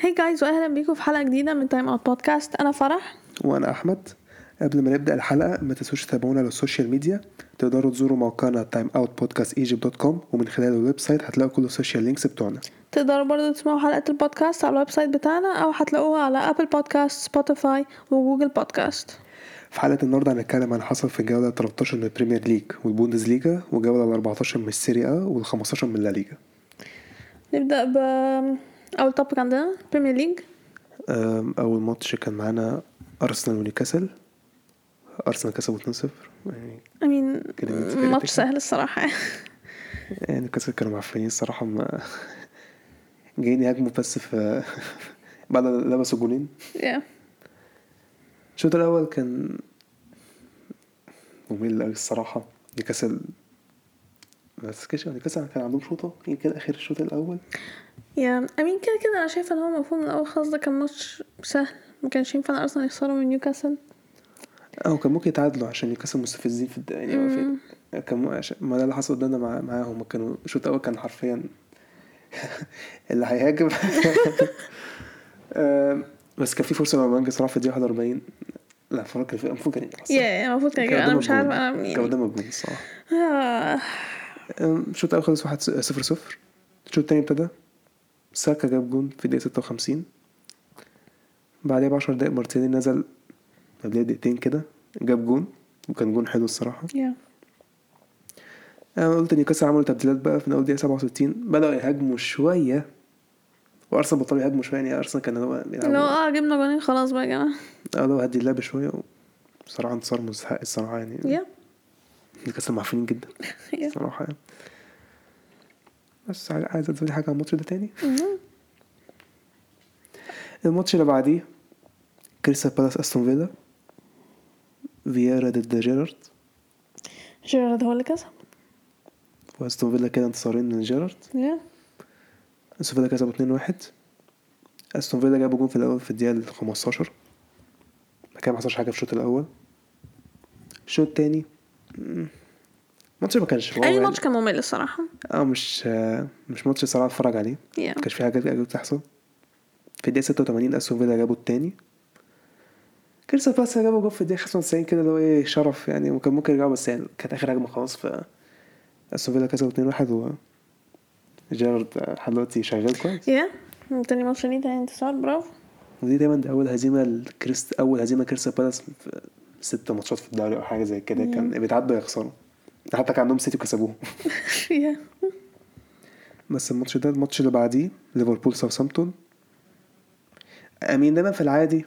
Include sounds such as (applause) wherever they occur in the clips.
Hi guys واهلا بيكم في حلقة جديدة من Time Out Podcast أنا فرح. وأنا أحمد. قبل ما نبدأ الحلقة ما تنسوش تتابعونا على ال social media. تقدروا تزوروا موقعنا timeoutpodcastegypt.com ومن خلال ال website هتلاقوا كل ال social links بتوعنا. تقدروا برضو تسمعوا حلقة البودكاست على ال website بتاعنا أو هتلاقوها على Apple Podcasts Spotify و Google Podcasts في حلقة النهارده هنتكلم عن حصل في الجوله 13 من ال Premier League والبوندسليجا والجوله 14 من ال Serie A وال 15 من La Liga نبدأ ب اول topic عندنا Premier League أول ماتش كان معانا أرسنال ونيوكاسل. أرسنال كسبوا 2-0 يعني I mean ماتش سهل الصراحة. يعني نيوكاسل كانوا معفنين الصراحة ما جايين يهاجموا بس في (laughs) بعد ما لبسوا جونين. Yeah. الشوط الأول كان ممل أوي الصراحة. نيوكاسل بس كاش نيوكاسل كان عندهم شوطة يمكن آخر الشوط الأول. yeah I mean كده كده أنا شايفة إن هو المفروض من الأول خالص ده كان ماتش سهل ما كانش ينفع ارسنال يخسروا من نيوكاسل أو كان ممكن يتعادلوا عشان نيوكاسل مستفزين في الدقيقة يعني كان عشان- ما ده اللي حصل قدامنا مع معاهم كانوا الشوط الأول كان حرفيا (laughs) اللي هيهاجم آم، بس كان في فرصة لمانجا صراحة في الدقيقة 41 لا فرق كان المفروض كان يخلص. yeah المفروض كان. أنا مش عارفة الجون. أنا كان يعني قدام الجون الصراحة آه. الشوط الأول خلص واحد صفر صفر الشوط التاني ابتدى ساكا جاب جون في ستة وخمسين. بعدها بعشر دقايق مارتينيلي نزل قبلها دقيقتين كده جاب جون وكان جون حلو الصراحة. yeah أنا قلت نيوكاسل عملوا تبديلات بقى في أول دقيقة سبعة وستين. بدأوا يهاجموا شوية وأرسنال بطلوا يهاجموا شوية يعني أرسنال كان هو اللي هو آه جبنا جونين خلاص بقى يا جماعة. قالوا هدي اللعب شوية بصراحة انتصار مستحق الصراحة يعني. yeah نيوكاسل معفنين جدا. (laughs) yeah الصراحة يعني. بس عايز تزودي حاجة عن الماتش ده تاني. الماتش اللي بعديه كريستال بالاس أستون فيلا فييرا ضد جيرارد. جيرارد هو اللي كسب. وأستون فيلا كده انتصارين من جيرارد. أستون فيلا كسبوا 2-1 أستون فيلا جابوا جون في الأول في الدقيقة ال 15 بعد كده ما حصلش حاجة في الشوط الأول. الشوط التاني الماتش ما كانش wow أوي يعني. ماتش كان ممل الصراحة. آه مش آه، مش ماتش صراحة أتفرج عليه. ما كانش في حاجات كده بتحصل في الدقيقة 86 أستون فيلا جابوا التاني. كريستال بالاس جابوا جول في الدقيقة 95 كده اللي هو إيه شرف يعني وكان ممكن يرجعوا بس يعني كانت آخر هجمة خلاص ف أستون فيلا كسبوا 2-1 و جيرارد لحد دلوقتي شغال كويس. يا تاني ماتش ليه تاني؟ انتصار برافو. ودي دايما دي أول هزيمة لكريست أول هزيمة كريستال بالاس في ست ماتشات في الدوري أو حاجة زي كده كان بيتعدوا يخسروا. حتى كان عندهم سيتي وكسبوه yeah (laughs) بس الماتش ده الماتش اللي بعديه ليفربول ساوثامبتون I mean دايما في العادي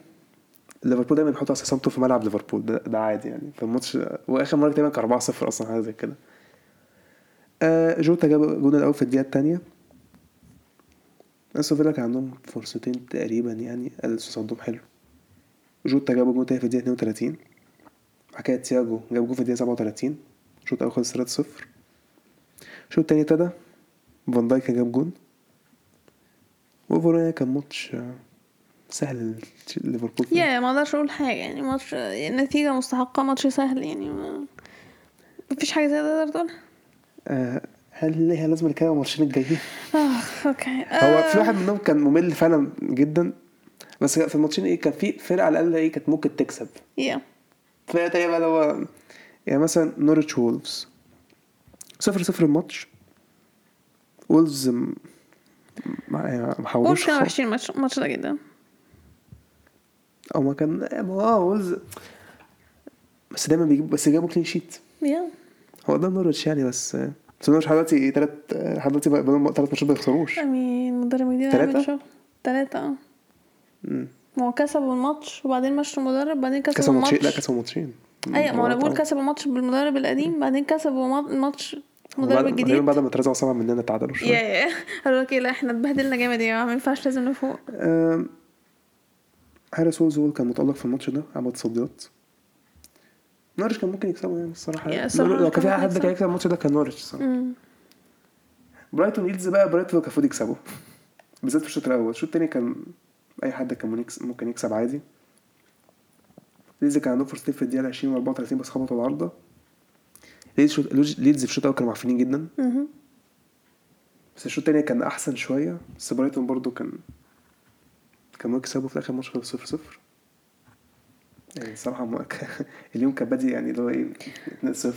ليفربول دايما بيحط ساوثامبتون في ملعب ليفربول. ده, ده عادي يعني. فالماتش وآخر مرة تقريبا كان 4-0 أصلا حاجة زي كده. آه جوتا جاب الجون الأول في الدقيقة الثانية أستون فيلا كان عندهم فرصتين تقريبا يعني عندهم حلو. جوتا جاب جون تاني في الدقيقة 32 بعد كده تياجو جاب جون في الدقيقة 37 الشوط الأول خلص 3-0 الشوط التاني ابتدى. فان دايك جاب جون. overall كان ماتش سهل ليفربول. yeah ما أقدرش أقول حاجة يعني ماتش النتيجه مستحقة ماتش سهل يعني ما مفيش حاجة زي ده تقدر تقولها آه هل هي لازم نتكلم عن الماتشين الجايين؟ آه okay. هو آه، في واحد منهم كان ممل فعلا جدا بس في الماتشين إيه كان في فرقة على الأقل إيه كانت ممكن تكسب. yeah. فرقة تانية بقى اللي هو يعني مثلا نورتش و وولفز. صفر صفر الماتش. وولفز م- ما يعني ما وولفز حاولوش كانوا خالص. وحشين الماتش الماتش ده جدا. أو ما كان آه وولفز بس دايما بيجيب بس جابوا clean sheet yeah هو ده نورتش يعني بس بس نورتش دلوقتي تلات لحد دلوقتي بقالهم تلات ماتشات ما يخسروش I mean مدرب جديد تلاتة؟ تلاتة آه. ما هو كسبوا الماتش وبعدين مشوا المدرب بعدين كسبوا كسبوا ماتشين؟ لا الماتش. كسبوا ماتشين. أيوه ما أنا بقول. كسبوا الماتش بالمدرب القديم بعدين كسبوا ما- الماتش المدرب الجديد. بعد ما اترزعوا سبعة مننا تعادلوا yeah شوية. yeah (laughs) قالوا لك إيه، لا إحنا اتبهدلنا جامد yeah ما ينفعش لازم نفوق. هاريس هو كان متألق في الماتش ده عمل تصديات نورتش كان ممكن يكسبوا يعني yeah الصراحة لو كان في حد. كان يكسب الماتش ده كان نورتش الصراحة. أمم. برايتون ليدز بقى برايتون كان المفروض يكسبوا بالذات في الشوط الأول. الشوط التاني كان أي حد كان ممكن يكسب عادي. ليدز كان عندهم فرصتين في الدقيقة 20 و 34 بس خبطوا العارضة. ليدز شوط- ليدز في الشوط الأول كانوا معفنين جدا. بس الشوط التاني كان أحسن شوية. بس برايتون برضو كان كانوا يكسبوا في الآخر ماتش خلص صفر صفر. يعني الصراحة ما (laughs) اليوم كان بادئ يعني اللي هو إيه 2 0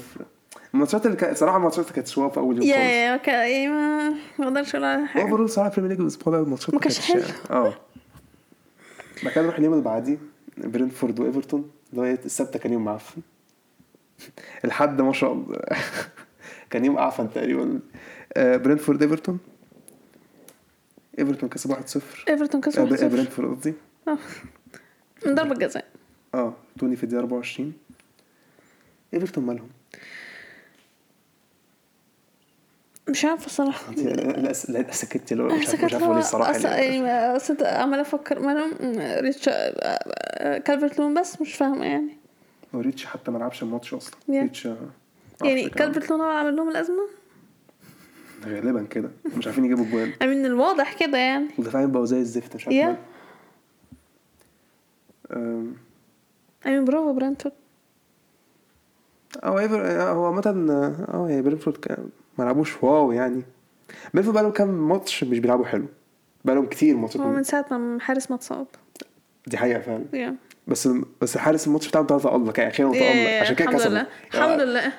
الماتشات اللي كانت صراحة الماتشات كانت شوية في أول يوم يا خالص. يا كا- يعني ما أقدرش أقول على حاجة. overall صراحة ال Premier League الأسبوع ده الماتشات ما كانتش- آه. بعد كده نروح اليوم اللي بعديه برينتفورد وايفرتون إيه، السبت كان يوم معفن الحد ما شاء الله. (laughs) كان يوم اعفن تقريبا. آه، برينفورد إيفرتون. إيفرتون كسب 1-0 إيفرتون كسب آه، 1-0 برينفورد قصدي. آه. من ضربة جزاء. آه توني في الدقيقة 24 إيفرتون مالهم؟ مش عارفة الصراحة أنت لا سكتي لو مش عارف سكت مش عارف أقول إيه الصراحة أصلا يعني. يعني ما- أصل عمالة أفكر مالهم ريتشارليسون كالفرت لوين بس مش فاهمة يعني. هو ريتش حتى ما لعبش الماتش أصلا. ريتش يعني كده. كالفرت لوين هو عامل لهم الأزمة؟ غالبا كده. مش عارفين يجيبوا اجوان. من الواضح كده يعني. المدافعين بقوا زي الزفت مش عارف Yeah. أمين برافو برينتفورد هو ايفر هو عامة آه يعني برينفورد ما لعبوش. أوي يعني. برينفورد بقالهم كام ماتش مش بيلعبوا حلو. بقالهم كتير ماتشات هو من ساعة ما حارس ما اتصاب دي حقيقة فعلا. Yeah. بس بس حارس الماتش بتاعهم ده تألق يعني أخيرا تألق عشان كده كسبوا. لله. الحمد لله.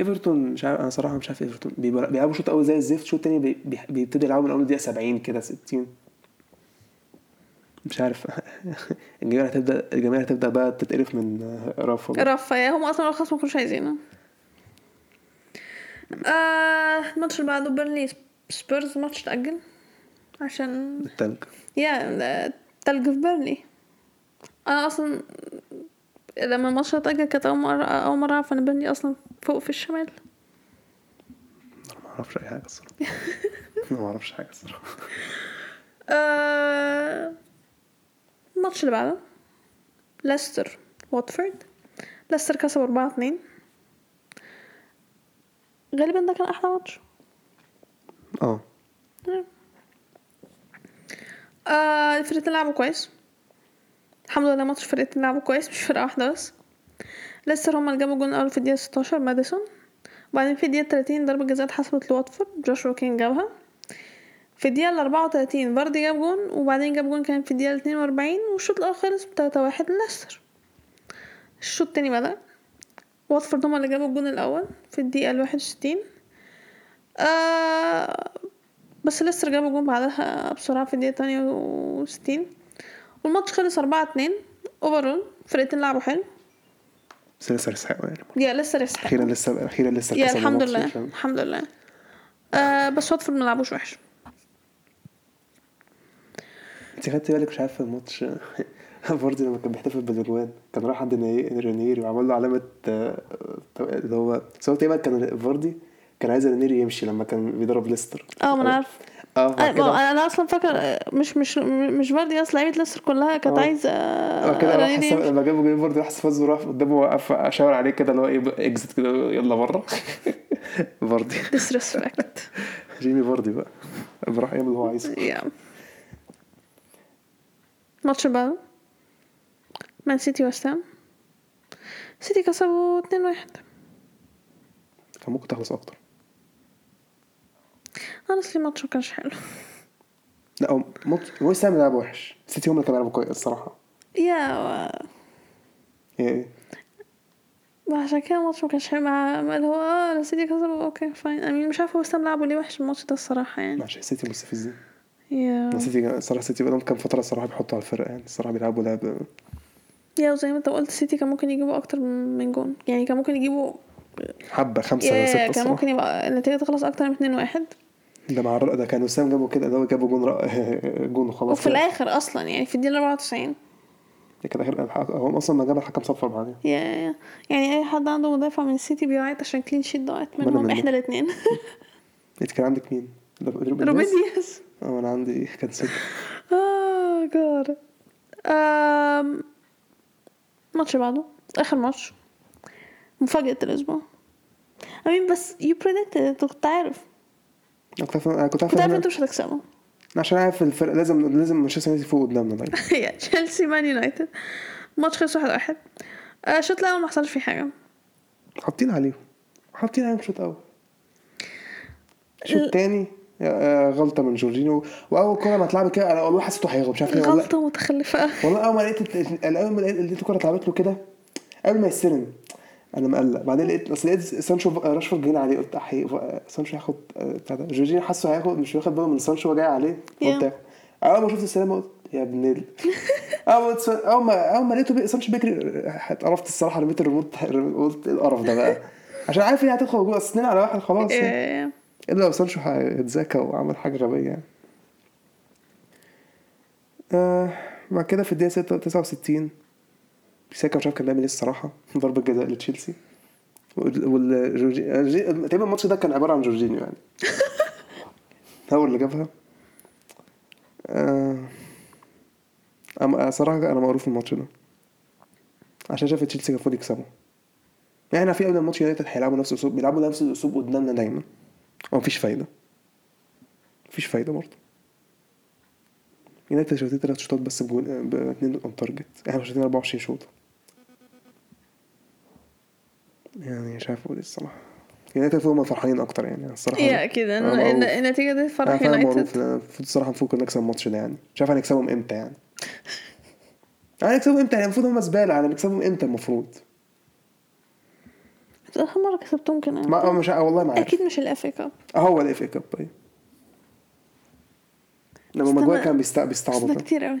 إيفرتون مش عارف أنا صراحة مش عارف إيفرتون. بيلعبوا شوط أول زي الزفت شوط تاني بي- بي- بيبتدوا يلعبوا من أول دقيقة 70 كده 60 مش عارف. (laughs) الجماهير هتبدا الجماهير هتبدأ بقى تتقرف من رافا. بقى. رفا هم أصلا الخصم ما كانوش عايزينه. آه الماتش اللي بعده بيرنلي سبيرز ماتش اتأجل عشان التلج. yeah تلج في بيرنلي أنا أصلا لما الماتش اتأجل كانت أول مرة أول مرة أعرف إن بيرنلي أصلا فوق في الشمال. أنا ما أعرفش أي حاجة الصراحة. أنا ما أعرفش حاجة الصراحة. (laughs) آه، الماتش اللي بعده. ليستر واتفورد. ليستر كسب أربعة اتنين. غالبا ده كان أحلى ماتش. آه. آه الفرقتين لعبوا كويس. الحمد لله ماتش فرقتين لعبوا كويس مش فرقة واحدة بس. ليستر هما اللي جابوا الجون الأول في الدقيقة 16 ماديسون. وبعدين في الدقيقة 30 ضربة جزاء اتحسبت لواتفورد جوشوا كينج جابها. في الدقيقة الأربعة وتلاتين فاردي جاب جون وبعدين جاب جون كان في الدقيقة اتنين وأربعين والشوط الأول خلص بتلاتة واحد لليستر الشوط التاني بدأ. واتفورد هما اللي جابوا الجون الأول في الدقيقة الواحد وستين. آه بس ليستر جابوا جون بعدها بسرعة في الدقيقة تمانية وستين. والماتش خلص أربعة اتنين. overall فرقتين لعبوا حلو. بس ليستر يستحقوا يعني. yeah ليستر يستحق أخيرا ليستر أخيرا ليستر yeah الحمد لله الحمد لله. آه بس واتفورد ما لعبوش وحش. أنت خدت بالك مش عارف في الماتش (laughs) فاردي لما كان بيحتفل بالاجوان كان راح عند ني- رانييري وعمل له علامة آه، اللي هو سواء تقريبا كان فاردي كان عايز رانييري يمشي لما كان بيضرب ليستر. آه ما أنا عارف. آه آه، هو كده. أنا أصلا فاكر مش مش مش فاردي أصلا لعيبة ليستر كلها كانت آه. عايزة بعد كده راح. لما جابوا جون فاردي راح فاز وراح قدامه وقف أشاور عليه كده اللي هو إيه exit كده يلا بره. (laughs) فاردي. Disrespect. (laughs) جيمي فاردي بقى. راح يعمل اللي هو عايزه. ماتش بعده مان سيتي وست هام. سيتي كسبوا 2 1 كان ممكن تخلص أكتر. Honestly الماتش ما كانش حلو. لا هو ماتش ويست هام لعب وحش. سيتي هم اللي كانوا بيلعبوا كويس الصراحة. yeah يعني عشان كده الماتش ما كانش حلو مع اللي هو آه سيتي كسبوا okay fine أنا مش عارفة وست هام لعبوا ليه وحش الماتش ده الصراحة يعني. عشان سيتي مستفزين. yeah. سيتي الصراحه سيتي بقالهم كام فترة الصراحة بيحطوا على الفرقة يعني. الصراحة بيلعبوا لعب yeah وزي ما انت قلت سيتي كان ممكن يجيبوا أكتر من جون. يعني كان ممكن يجيبوا حبة خمسة ستة كان ممكن يبقى النتيجة تخلص أكتر من اتنين واحد. ده مع ده كان وست هام جابوا كده هو جابوا جون رق... (laughs) جون وخلاص وفي الآخر أصلا يعني في الدقيقة أربعة وتسعين. كده آخر هو أصلا ما جاب الحكم صفر بعدين yeah يعني أي حد عنده مدافع من السيتي بيعيط عشان clean sheet ضاعت منهم. منه. إحنا الاتنين. (laughs) إنت كان عندك مين؟ روبن روبن دياز؟ آه أنا عندي كان سيتي. (laughs) آه آم، الماتش اللي بعده. آخر ماتش. مفاجأة الأسبوع. أمين بس you predicted أنت كنت عارف. كنت عارف كنت عارف أنتوا مش هتكسبوا. عشان عارف الفرق. لازم لازم مانشستر يونايتد يفوق قدامنا دايما هي تشيلسي مان يونايتد ماتش خلص واحد واحد. آه، الشوط الأول ما حصلش فيه حاجة. حاطين عليهم. حاطين عليهم شوط أول. الشوط التاني آه، غلطة من جورجينيو. وأول كرة ما اتلعبت كده أنا والله حسيته هيغلط مش عارف ليه والله. غلطة متخلفة. والله أول ما لقيت أول ما لقيت الكرة اتلعبت له كده قبل ما يستلم أنا مقلق. بعدين لقيت أصل لقيت سانشو راشفورد جاي عليه قلت أحي... سانشو هياخد آه، بتاع ده. جورجينيو حاسه هياخد مش واخد باله من سانشو جاي عليه قلت. أول ما شفت السلام قلت يا ابن ال (laughs) أول ما أول ما أول ما لقيته. سانشو بيجري اتقرفت الصراحة رميت الريموت قلت القرف ده بقى. عشان عارف إيه هتدخل جوه أصل على واحد خلاص. يعني. إلا لو سانشو هيتذاكى وعمل حاجة غبية يعني. آه بعد كده في الدقيقة 6 69 ساكا مش عارف كان بيعمل إيه الصراحة ضربة جزاء لتشيلسي. والجورجي تقريبا الماتش ده كان عبارة عن جورجينيو يعني. (laughs) هو اللي جابها. آه أما صراحة أنا مقروف الماتش ده. عشان شايف تشيلسي كان المفروض يكسبوا يعني إحنا في قبل الماتش يونايتد هيلعبوا نفس الأسلوب بيلعبوا نفس الأسلوب قدامنا دايما. ومفيش فايدة. مفيش فايدة برضه. يونايتد شوطين تلات شوطات بس بجون باتنين on target إحنا شوطين 24 شوطة. يعني مش عارف أقول إيه الصراحة. يونايتد هم فرحانين أكتر يعني الصراحة. yeah أكيد. النتيجة دي فرح معروف. يونايتد المفروض الصراحة المفروض كنا نكسب الماتش ده يعني. مش عارف هنكسبهم إمتى يعني. هنكسبهم إمتى؟ يعني المفروض هم زبالة هنكسبهم إمتى المفروض؟ آخر مرة كسبتهم كان ما إمتى؟ مش والله ما عارف أكيد مش ال FA Cup هو ال FA Cup طيب. لما استنى. ماجواير كان بيستع... ده بيستعبط كتير أوي.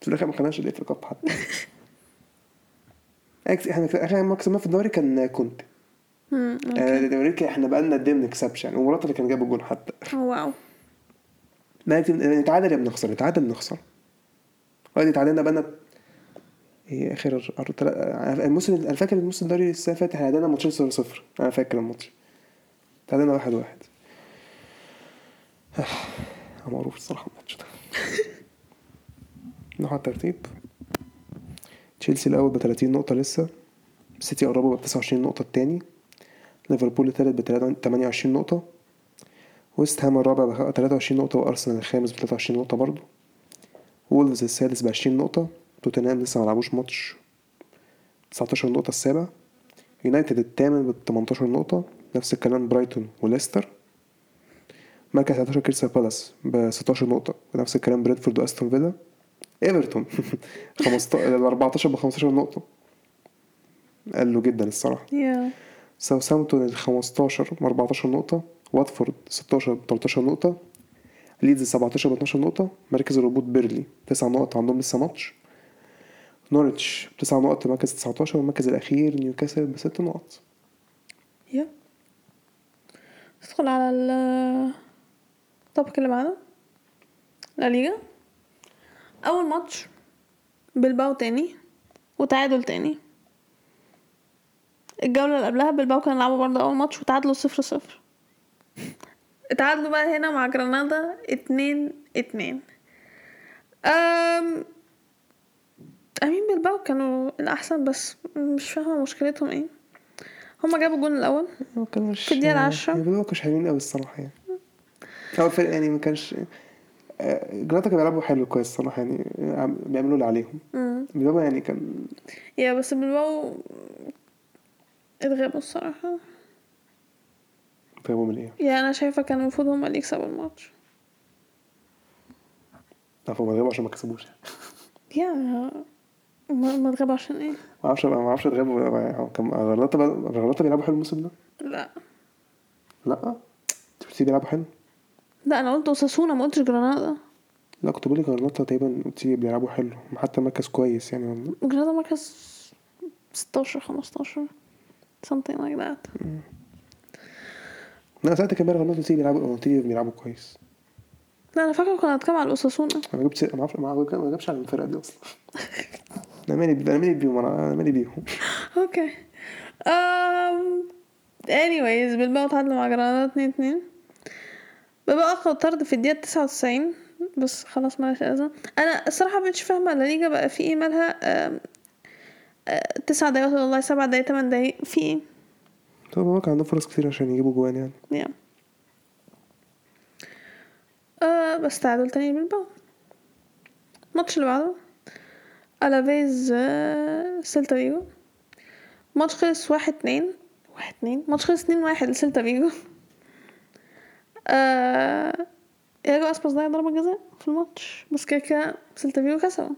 في الآخر ما خدناش ال FA Cup حتى. (laughs) أكس- إحنا آخر ما كسبنا في الدوري كان كنت مم، okay. الدوري كان- إحنا بقالنا قد إيه ما بنكسبش يعني. وموراتا اللي كان جاب الجون حتى. wow. يا نتعادل يا بنخسر نتعادل نخسر. وادي تعادلنا بقالنا إيه آخر الموسم أنا فاكر الموسم الدوري السنة اللي فاتت إحنا ماتشين 0 0 أنا فاكر الماتش. تعادلنا واحد واحد. أنا (sighs) مقروف الصراحة الماتش ده. (laughs) نروح على الترتيب. تشيلسي الأول ب 30 نقطة لسه. سيتي قربوا ب 29 نقطة التاني. ليفربول التالت ب 28 نقطة. ويست هام الرابع ب 23 نقطة وأرسنال الخامس ب 23 نقطة برضه. وولفز السادس ب 20 نقطة. توتنهام لسه ما لعبوش ماتش. 19 نقطة السابع. يونايتد الثامن ب 18 نقطة. نفس الكلام برايتون وليستر. مركز 11 كريستال بالاس ب 16 نقطة. ونفس الكلام برينتفورد وأستون فيلا. إيفرتون 15 ال 14 ب 15 نقطة. قلوا جدا الصراحة. yeah ساوثهامبتون ال 15 ب 14 نقطة. واتفورد 16 ب 13 نقطة. ليدز 17 ب 12 نقطة. مركز الهبوط بيرنلي 9 نقط عندهم لسه ماتش. نورتش 9 نقط مركز 19 والمركز الأخير نيوكاسل ب 6 نقط. يا. ندخل على ال الطبق اللي بعده لا ليجا. أول ماتش بلباو تاني وتعادل تاني. الجولة اللي قبلها بلباو كانوا لعبوا برضه أول ماتش وتعادلوا صفر صفر. اتعادلوا بقى هنا مع جرانادا اتنين اتنين. أم أمين بلباو كانوا الأحسن بس مش فاهمة مشكلتهم إيه. هما جابوا الجون ما كانوش في الدقيقة العشرة. يعني ما كانوش حلوين قوي الصراحة يعني. هو الفرق يعني ما كانش آه، جراتا كانوا بيلعبوا حلو كويس الصراحة يعني عم- بيعملوا اللي عليهم. بيلعبوا يعني كان يا بس بلباو اتغابوا الصراحة. بيلعبوا من إيه؟ يعني أنا شايفة كان المفروض هما اللي يكسبوا الماتش. عارف هما غابوا عشان ما كسبوش. يعني يا. ما, ما عشان إيه؟ ما أعرفش ما أعرفش اتغابوا كان غلطة غلطة بيلعبوا حلو الموسم ده؟ لا. لا. تشيلسي بيلعبوا حلو. لا أنا قلت أوساسونا ما قلتش جرانادا. لا كنت بقول لك غلطة تقريبا تشيلسي بيلعبوا حلو حتى مركز كويس يعني. جرانادا مركز ستاشر خمستاشر something like that. لا ساعتها كان بيلعبوا غلطة تشيلسي بيلعبوا بيلعبوا كويس. لا أنا فاكرة كنا هنتكلم على الأوساسونا. أنا جبت ما أعرفش ما جابش على الفرقة دي أصلا. (laughs) أنا مالي أنا مالي بيهم أنا مالي بيهم. (laughs) okay. um, anyways بلباو تعادلوا مع جرانادا اتنين اتنين. بلباو اخد طرد في تسعة وتسعين. بس خلاص مالهاش لازمة أنا الصراحة مش فاهمة لا ليجا بقى في إيه مالها. آه، تسع دقايق والله سبع دقايق تمن دقايق. في إيه؟ طب هو كان عنده فرص كتير عشان يجيبوا أجوان يعني. Yeah. آه بس تعادل تاني بلباو الماتش اللي بعده. ألافيز آه سيلتا فيجو ماتش خلص واحد اتنين. واحد اتنين. ماتش خلص اتنين واحد. لسيلتا فيجو (laughs) آه... ياجو أسباس ضيع ضربة جزاء في الماتش. بس كده كده سيلتا فيجو كسبوا.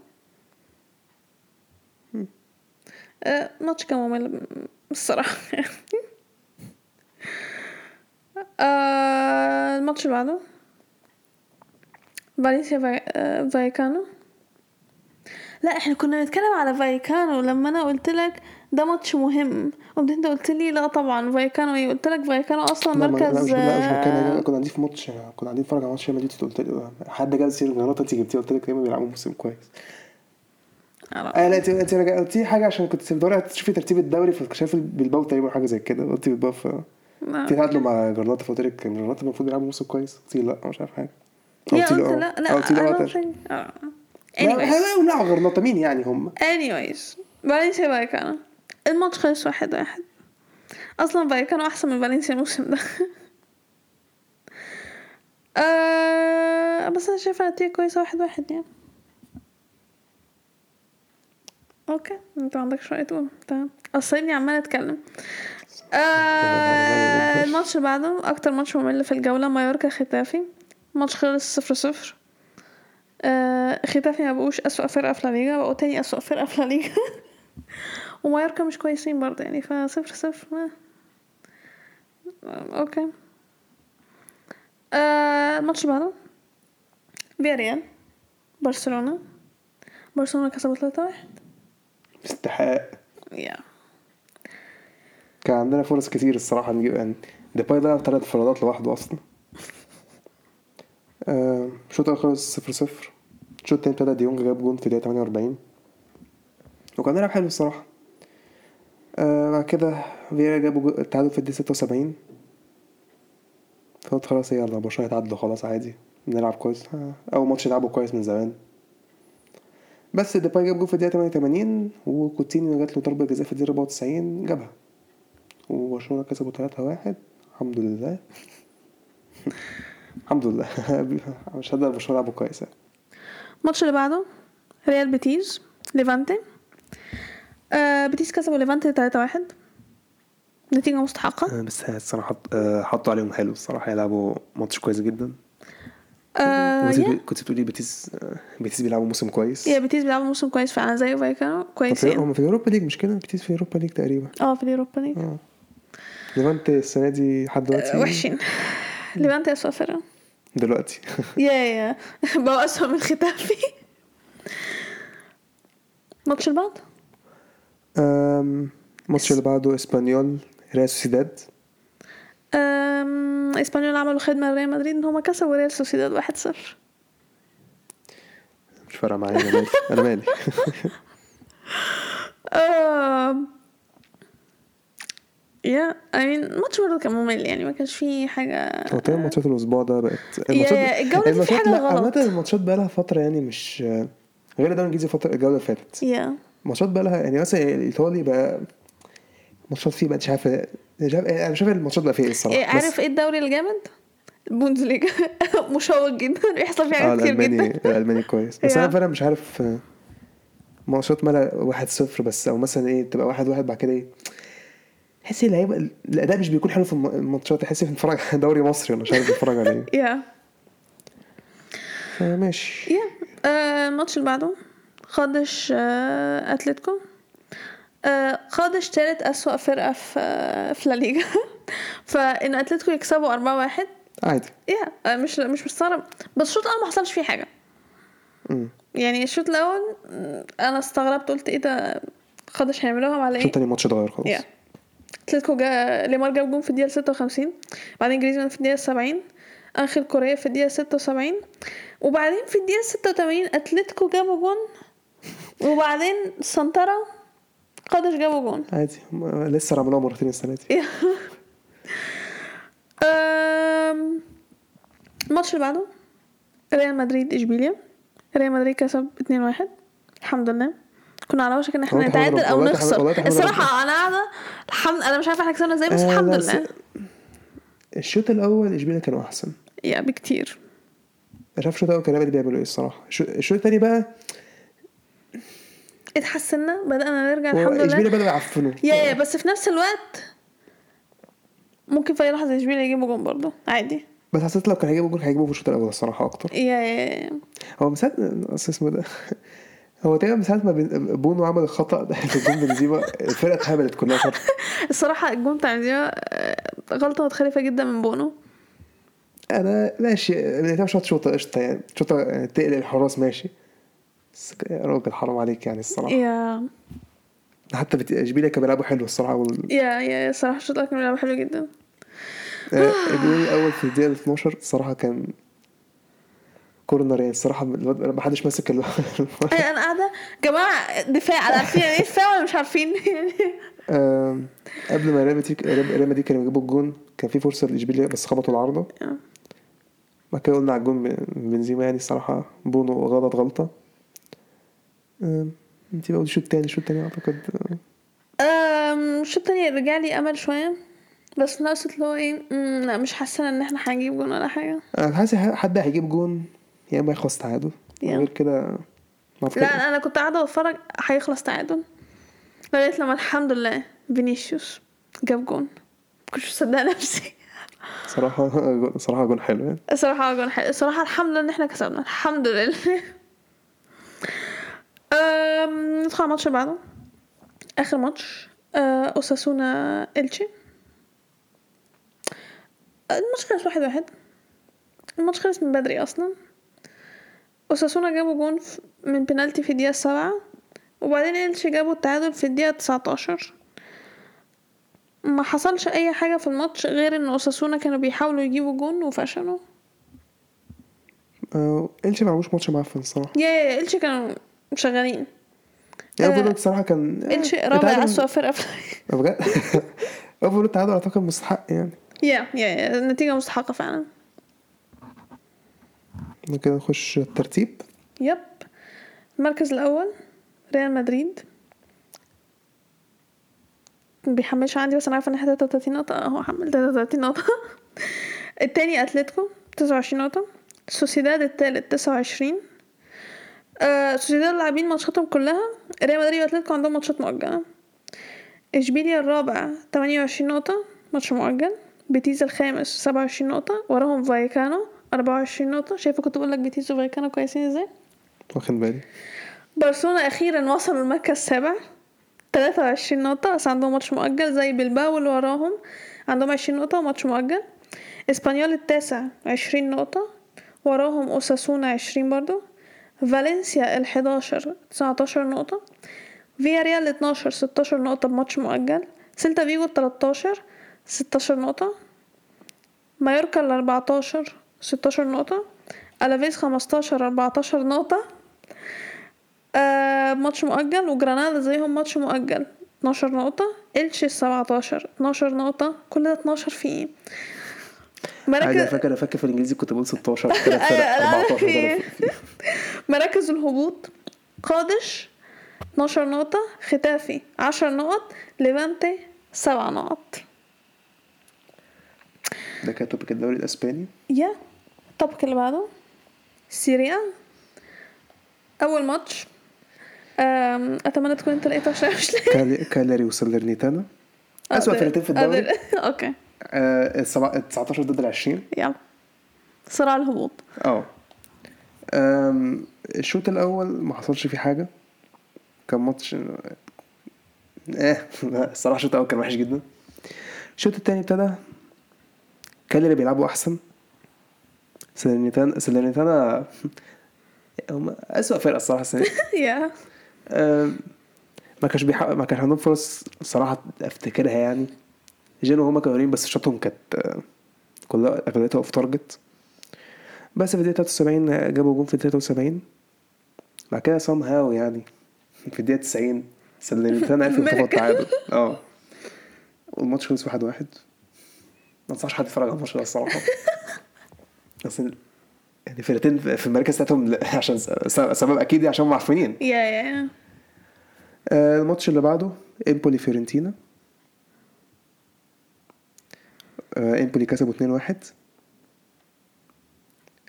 ماتش كان ممل الصراحة. (laughs) آه... الماتش اللي بعده. فالنسيا فاي... آه... فايكانو لا إحنا كنا بنتكلم على فايكانو. لما أنا قلت لك ده ماتش مهم قمت أنت قلت لي لا طبعا فايكانو إيه؟ قلت لك فايكانو أصلا لا مركز مش لا مش بتكلم آه، كنا قاعدين في ماتش كنا قاعدين نتفرج على ماتش ريال مدريد قلت لي حد جاب سيرة غرناطة أنت جبتيه قلت لك دايما بيلعبوا موسم كويس. آه، آه لا انت أنت رجع- قلتي حاجة عشان كنت بتدوري تشوفي ترتيب الدوري فاكتشفت بلباو تقريبا حاجة زي كده قلت بلباو ف لا. تعادلوا مع غرناطه فقلت لك إن غرناطه المفروض يلعبوا موسم كويس. قلت لي لا مش عارف حاجة. قلت لي آه. لا لا قلت لي آه. I don't تاني. think- آه. لا anyways. لا لا غرناطه مين يعني هم. Anyways. فالنسيا فايكانو الماتش خلص واحد واحد. أصلا فايكانو أحسن من فالنسيا الموسم ده. (laughs) آه بس أنا شايفة نتيجه كويسة واحد واحد يعني. okay أنت ما عندكش رأي تقول. تمام. اصل اني عماله أتكلم. آه الماتش اللي بعده أكتر ماتش ممل في الجولة مايوركا ختافي. ماتش خلص صفر صفر. آه ختافي ما بقوش اسوأ فرقه في الليجا بقوا تاني اسوأ فرقه في الليجا ومايوركا مش كويسين برضه يعني فصفر صفر ما. آه، أوكي آه الماتش اللي بعده فياريال برشلونه برشلونه كسبوا 3 واحد استحقاق yeah كان عندنا فرص كتير الصراحة نجيب يعني. ديباي ضيع ثلاث انفرادات لوحده أصلا. (laughs) آه، الشوط الأول خلص 0 0 الشوط التاني ابتدى ديونج جاب جون في الدقيقة 48 وكان بيلعب حلو الصراحة. آه بعد كده فياريال جابوا التعادل في الدقيقة 76 فقلت خلاص يلا برشلونة يتعادلوا خلاص عادي نلعب كويس. آه، أول ماتش نلعبه كويس من زمان. بس ديباي جاب جول في الدقيقة 88 وكوتينيو جات له ضربة جزاء في الدقيقة 94 جابها. وبرشلونة كسبوا 3 واحد. الحمد لله. (laughs) الحمد لله. (laughs) مش هقدر برشلونة لعبوا كويس يعني. الماتش اللي بعده ريال بيتيز ليفانتي. آه بيتيز كسبوا ليفانتي 3 واحد. نتيجة مستحقة. آه، بس الصراحة آه، حطوا عليهم حلو الصراحة يلعبوا ماتش كويس جدا. آه كنت بتقولي بيتيس آه، بيتيس بيلعبوا موسم كويس. يا بيتيز بيلعبوا موسم كويس فعلا زي فايكانو. كويسين. هم في Europa League مش كده؟ بيتيس في Europa League تقريبا. آه في ال Europa League. ليفانتي السنة دي لحد دلوقتي آه، وحشين. (laughs) ليفانتي أسوأ فرقة. دلوقتي. (laughs) yeah yeah بقوا أسوأ من ختافي. الماتش اللي بعده؟ الماتش اللي بعده إسبانيول ريال سوسيداد. إسبانيول عملوا خدمة لريال مدريد إن هما كسبوا ريال سوسيداد 1-0 مش فارقة معايا أنا مالي أنا مالي. (laughs) I mean الماتش برضه كان ممل يعني ما كانش فيه حاجة هو تقريبا ماتشات الأسبوع ده بقت يا- الجولة دي في لا، غلط. عامة الماتشات بقى لها فترة يعني مش غير الدوري الانجليزي فترة الجولة اللي فاتت يا الماتشات بقى لها يعني مثلا الإيطالي بقى ماتشات فيه بقى مش عارف أنا مش عارف الماتشات بقى فيها إيه الصراحة إيه، عارف إيه الدوري الجامد؟ البوندسليجا (laughs) مشوق جدا بيحصل فيه آه حاجات كتير جدا الألماني كويس بس. أنا فعلا مش عارف آه، ماتشات مالها واحد صفر بس أو مثلا إيه تبقى واحد واحد بعد كده إيه تحس اللعيبه الأداء مش بيكون حلو في الم- الماتشات تحس بنتفرج على دوري مصري ولا مش عارف بنتفرج على إيه. (laughs) يا فماشي. yeah آه، الماتش اللي بعده قادش آه، أتلتيكو. آه، قادش تالت أسوأ فرقة في في لا ليجا. (laughs) فإن أتلتيكو يكسبوا أربعة واحد. عادي. yeah مش مش مستغرب. بس الشوط الأول ما حصلش فيه حاجة. يعني الشوط الأول أنا استغربت قلت إيه ده؟ قادش هيعملوها على الشوط إيه؟ التاني الماتش اتغير خلاص. yeah اتلتيكو جا ليمار جاب جون في الدقيقة 56 بعدين جريزمان في الدقيقة 70 انخيل كوريا في الدقيقة 76 وبعدين في الدقيقة 86 اتلتيكو جابوا جون وبعدين سانتارا قادش جابوا جون عادي لسه عملوها مرتين السنة دي. (laughs) الماتش اللي بعده ريال مدريد إشبيليا ريال مدريد كسب 2-1 الحمد لله. كنا على وشك إن إحنا نتعادل أو نخسر. الصراحة أنا قاعدة الحمد أنا مش عارفة إحنا كسبنا إزاي بس آه، الحمد لله. الشوط الأول إشبيليا كانوا أحسن. yeah بكتير. مش عارف الشوط الأول كان ريال بيعملوا إيه الصراحة؟ الشو- الشوط التاني بقى اتحسنا بدأنا نرجع الحمد إشبيليا لله بدأوا يعفنوا. yeah yeah بس في نفس الوقت ممكن في أي لحظة إشبيليا يجيبوا جون برضه عادي. بس حسيت لو كان هيجيبوا جول هيجيبوا في الشوط الأول الصراحة أكتر. yeah yeah هو ساعه أصل اسمه ده. هو تقريبا من ساعة ما بونو عمل الخطأ ده في جون بنزيما (laughs) الفرقه اتهبلت كلها فتره الصراحة الجون بتاع بنزيما آه، غلطة متخلفة جدا من بونو. أنا ماشي بنتكلم شوط شوطة قشطة يعني شوطة يعني تقلق الحراس ماشي. بس يا راجل حرام عليك يعني الصراحة. yeah. حتى بت- إشبيليا كانوا بيلعبوا حلو الصراحة وال... yeah yeah الصراحة الشوط الأول كان بيلعب حلو جدا. آه، الجول الأول في الدقيقة 12 الصراحة كان كورنر يعني الصراحة ما حدش ماسك ال... (laughs) أنا أنا قاعدة جماعة دفاع عارفين (laughs) إيه دفاع ولا مش عارفين. قبل ما ريال مدريد ريال مدريد كانوا يجيبوا الجون كان في فرصة لإشبيليا بس خبطوا العارضة. آه. بعد كده قلنا على الجون بنزيما يعني الصراحة بونو غلط غلطة. أنت بقى الشوط التاني الشوط التاني أعتقد. الشوط التاني رجع لي أمل شوية بس ناقصة اللي هو مم، لا مش حاسة إن إحنا هنجيب جون ولا حاجة. أنا حاسس حد هيجيب جون يا اما يخلص تعادل. غير كده لا أنا كنت قاعدة بتفرج هيخلص تعادل. لغاية لما الحمد لله فينيسيوس جاب جون. مكنتش مصدقة نفسي. صراحة (laughs) صراحة جون حلو يعني. الصراحة جون حلو. الصراحة الحمد لله إن إحنا كسبنا. الحمد لله. (laughs) ندخل على الماتش اللي بعده. آخر ماتش. أه، أوساسونا إلتشي. الماتش خلص واحد واحد. الماتش خلص من بدري أصلا. أوساسونا جابوا جون من بنالتي في الدقيقة السابعة وبعدين إلتشي جابوا التعادل في الدقيقة تسعتاشر ما حصلش أي حاجة في الماتش غير إن أوساسونا كانوا بيحاولوا يجيبوا جون وفشلوا إلشي ما عملوش ماتش معفن الصراحه yeah yeah إلتشي كانوا شغالين يعني overall الصراحه كان آه، رابع أسوأ فرقة في بجد overall التعادل اعتقد مستحق يعني yeah yeah yeah النتيجة مستحقة فعلا كده نخش الترتيب. yep. المركز الأول ريال مدريد. بيحملش عندي بس أنا عارفة إن إحنا 33 نقطة. أهو حمل 33 نقطة. (laughs) التاني أتلتيكو 29 نقطة. سوسيداد التالت 29 آه سوسيداد لاعبين ماتشاتهم كلها. ريال مدريد وأتلتيكو عندهم ماتشات مؤجلة. إشبيليا الرابع 28 نقطة ماتش مؤجل. بيتيس الخامس 27 نقطة. وراهم فايكانو. 24 نقطة. شايفة كنت بقول لك بيتيس وفايكانو كويسين إزاي؟ واخد بالي. برشلونة أخيرا وصلوا المركز السابع. 23 نقطة. بس عندهم ماتش مؤجل زي بلباو اللي وراهم. عندهم 20 نقطة وماتش مؤجل. إسبانيول التاسع 20 نقطة. وراهم أوساسونا 20 برضو. فالنسيا الحداشر 19 نقطة. فياريال 12 16 نقطة بماتش مؤجل. سيلتا فيجو 13 16 نقطة. مايوركا ال 14 16 نقطة ألافيز 15 14 نقطة. آه ماتش مؤجل وجرانادا زيهم ماتش مؤجل 12 نقطة. إلتشي 17 12 نقطة. كل ده 12 في إيه؟ عادي أنا مراكز فاكر فاكر في الإنجليزي كنت بقول 16 ثلاث (laughs) أيوة، 14 إيه. (laughs) مراكز الهبوط. قادش 12 نقطة. ختافي 10 نقط. ليفانتي 7 نقط. ده كان topic الدوري الإسباني؟ yeah ال topic اللي بعده Serie A. أول ماتش. أم، أتمنى تكون أنت لقيته عشان مش لاقي كالي- كالاري وسالرنيتانا اسوء فرقتين في الدوري. أقدر- okay. آه، السبع- ال 19 ضد ال 20 يلا. صراع الهبوط. آه الشوط الأول ما حصلش فيه حاجة. كان ماتش إيه لا، (laughs) الصراحة الشوط الأول كان وحش جدا. الشوط التاني ابتدى. كالياري بيلعبوا أحسن. سلرنيتانا سلرنيتانا (laughs) هم أسوأ فرقة الصراحة السنة دي. (laughs) Yeah. ما كانش بيحقق ما كانش عندهم فرص الصراحة أفتكرها يعني. جينو هما كانوا بس shots هم كانت آه، كلها اغلبيتها off target بس في الدقيقة 73 جابوا جون في 73 بعد كده somehow يعني في الدقيقة 90 سلرنيتانا عرف يخطفوا التعادل. آه. والماتش خلص 1-1 واحد واحد. ما انصحش حد يتفرج على الماتش ده الصراحة. (laughs) بس يعني فرقتين في المركز بتاعتهم (laughs) عشان سبب أكيد يعني عشان هم معفنين yeah yeah آه، الماتش اللي بعده امبولي فيورنتينا. آه، امبولي كسبوا 2-1